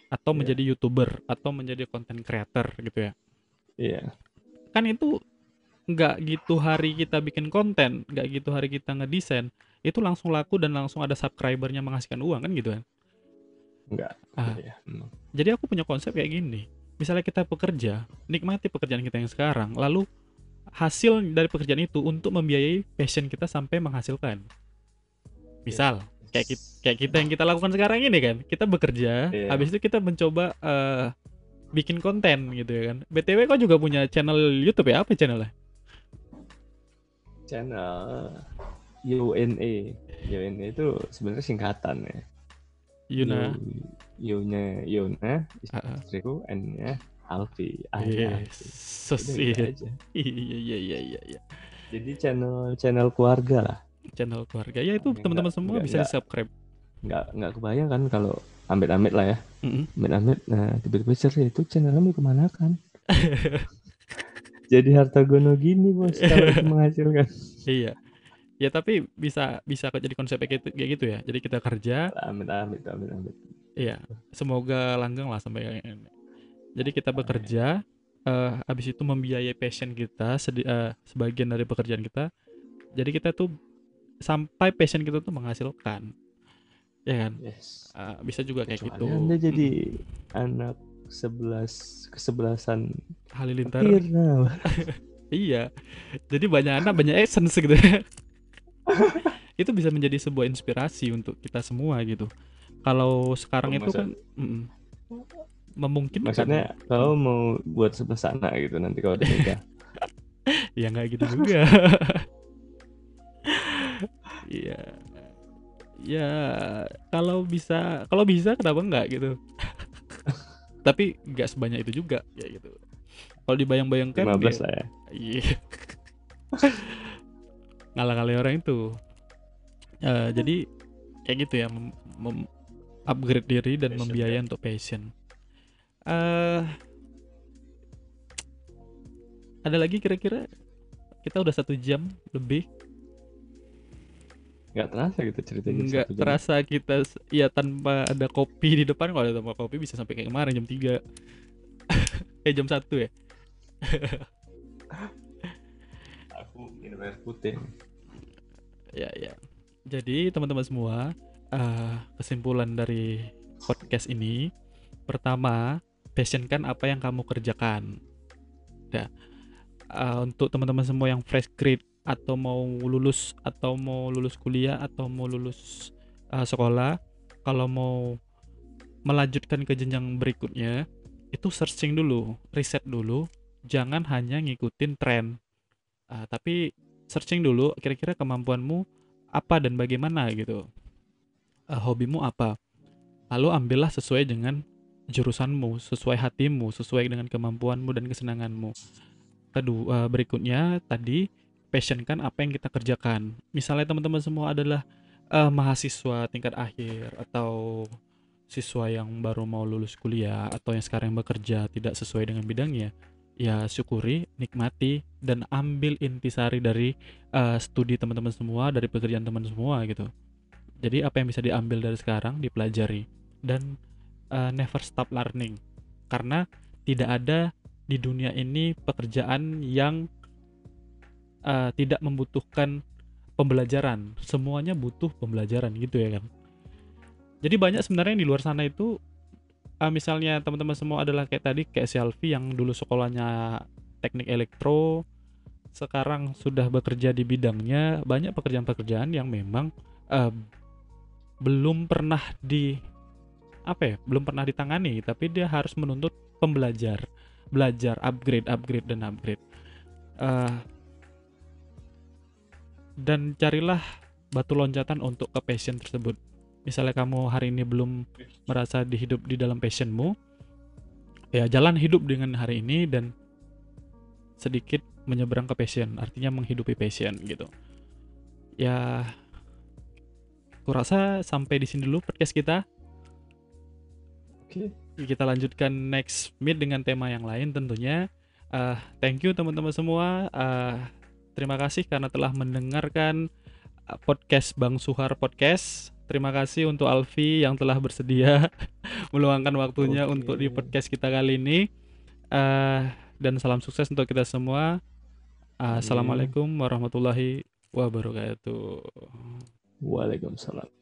atau Iya. menjadi youtuber atau menjadi content creator gitu ya iya kan itu nggak gitu hari kita bikin konten nggak gitu hari kita ngedesain itu langsung laku dan langsung ada subscribernya menghasilkan uang kan gitu kan enggak Ah. iya hmm. jadi aku punya konsep kayak gini misalnya kita bekerja nikmati pekerjaan kita yang sekarang lalu hasil dari pekerjaan itu untuk membiayai passion kita sampai menghasilkan misal kayak kita, kayak kita yang kita lakukan sekarang ini kan kita bekerja Iya. habis itu kita mencoba eh, bikin konten gitu ya kan. Btw kau juga punya channel YouTube ya? Apa channelnya? Channel UNE UNE itu sebenarnya singkatan ya. Yuna. Yuna Ah, ah. istriku N nya Alfi. Yes, gitu. Iya iya iya iya iya. jadi channel channel keluarga lah. Channel keluarga. Ya itu teman-teman semua enggak, bisa enggak. di subscribe. nggak nggak kebayang kan kalau amit-amit lah ya amit-amit nah tiba-tiba cerai itu channelnya mau ke mana kan jadi harta gono gini bos kalau itu menghasilkan Iya. Ya tapi bisa bisa kok jadi konsep kayak gitu, kayak gitu ya. Jadi kita kerja, amit-amit amit-amit iya. Semoga langgeng lah sampai kayak ini. Jadi kita bekerja, eh habis itu membiayai passion kita sedi- eh, sebagian dari pekerjaan kita. Jadi kita tuh sampai passion kita tuh menghasilkan. Ya kan? yes Eh, bisa juga kayak Kecuali gitu. anda jadi Mm. anak sebelas kesebelasan Halilintar. Firna Iya. Jadi banyak anak banyak essence gitu ya. itu bisa menjadi sebuah inspirasi untuk kita semua gitu. Kalau sekarang Oh, itu kan mm-mm, memungkinkan. maksudnya kalau mau buat sebelah sana gitu nanti kalau udah nikah ya nggak gitu juga. Iya. Ya kalau bisa kalau bisa kenapa enggak gitu. tapi nggak sebanyak itu juga ya gitu kalau dibayang-bayangkan 15 ya- lah ya Iya. Ngalah-ngalahin orang itu. Eh, jadi kayak gitu ya, mem- mem- upgrade diri dan Passion, membiayai untuk passion. eh ada lagi kira-kira kita udah satu jam lebih nggak terasa gitu ceritanya nggak satu jam. terasa kita ya tanpa ada kopi di depan. Kalau ada tanpa kopi bisa sampai kayak kemarin jam 3 eh jam 1 ya? Aku minum air putih. Ya ya. Jadi teman-teman semua eh, kesimpulan dari podcast ini pertama passionkan apa yang kamu kerjakan. Ya Eh, untuk teman-teman semua yang fresh grade atau mau lulus atau mau lulus kuliah atau mau lulus eh, sekolah kalau mau melanjutkan ke jenjang berikutnya itu searching dulu riset dulu jangan hanya ngikutin tren. Ah, tapi searching dulu kira-kira kemampuanmu apa dan bagaimana gitu. Eh, hobimu apa? Lalu ambillah sesuai dengan jurusanmu sesuai hatimu sesuai dengan kemampuanmu dan kesenanganmu. Kedua berikutnya tadi passionkan apa yang kita kerjakan. Misalnya teman-teman semua adalah eh, mahasiswa tingkat akhir atau siswa yang baru mau lulus kuliah atau yang sekarang bekerja tidak sesuai dengan bidangnya ya syukuri nikmati dan ambil intisari dari eh, studi teman-teman semua dari pekerjaan teman semua gitu. Jadi apa yang bisa diambil dari sekarang dipelajari dan eh, never stop learning. Karena tidak ada di dunia ini pekerjaan yang eh, tidak membutuhkan pembelajaran. Semuanya butuh pembelajaran gitu ya kan? Jadi banyak sebenarnya yang di luar sana itu eh, misalnya teman-teman semua adalah kayak tadi kayak si Alfi yang dulu sekolahnya teknik elektro sekarang sudah bekerja di bidangnya. Banyak pekerjaan-pekerjaan yang memang eh, belum pernah di apa ya belum pernah ditangani tapi dia harus menuntut pembelajar. Belajar upgrade upgrade dan upgrade. Eh, dan carilah batu loncatan untuk ke passion tersebut. Misalnya kamu hari ini belum merasa dihidup di dalam passionmu ya jalan hidup dengan hari ini dan sedikit menyeberang ke passion artinya menghidupi passion gitu. Ya aku rasa sampai di sini dulu podcast kita. Oke. Kita lanjutkan next meet dengan tema yang lain tentunya. Eh, thank you teman-teman semua. Eh, terima kasih karena telah mendengarkan eh, podcast Bang Suhar podcast. Terima kasih untuk Alfi yang telah bersedia meluangkan waktunya Oke. untuk di podcast kita kali ini. Eh, dan salam sukses untuk kita semua. Amin. Assalamualaikum warahmatullahi wabarakatuh. Waalaikumsalam